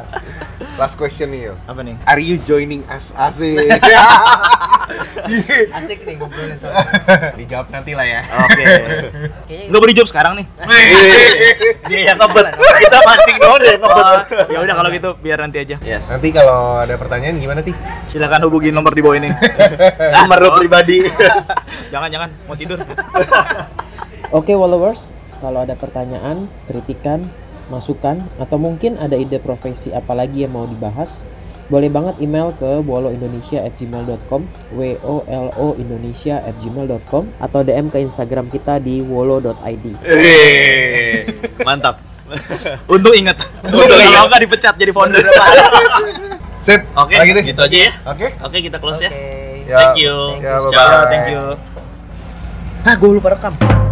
B: last question nih yo.
D: Apa nih?
B: Are you joining us asik?
A: asik nih ngobrolin soal
B: Dijawab nanti lah ya.
D: Oke.
A: kayaknya
D: Nggak boleh jawab sekarang nih.
C: Dia yang ngebet. Kita mancing doang dia ngebet.
D: Oh, ya udah kalau gitu biar nanti aja.
C: Yes.
B: Nanti kalau ada pertanyaan gimana ti?
D: Silakan hubungi nomor di bawah ini.
C: Nomor lo pribadi.
D: Jangan-jangan mau tidur.
E: Oke followers, kalau ada pertanyaan, kritikan, masukan, atau mungkin ada ide profesi apa lagi yang mau dibahas, boleh banget email ke woloindonesia@gmail.com, w o l o indonesia@gmail.com, atau DM ke Instagram kita di wolo.id.
C: Mantap.
D: Untung inget. Untung kalau nggak dipecat jadi founder.
B: Sip.
C: Oke,
B: Kalau gitu.
C: gitu aja ya.
B: Oke.
C: Oke, kita close ya.
A: Oke.
B: Ya.
C: Thank you.
B: Ya,
C: Ciao.
B: bye-bye.
D: Thank you.
A: Hah, gue lupa rekam.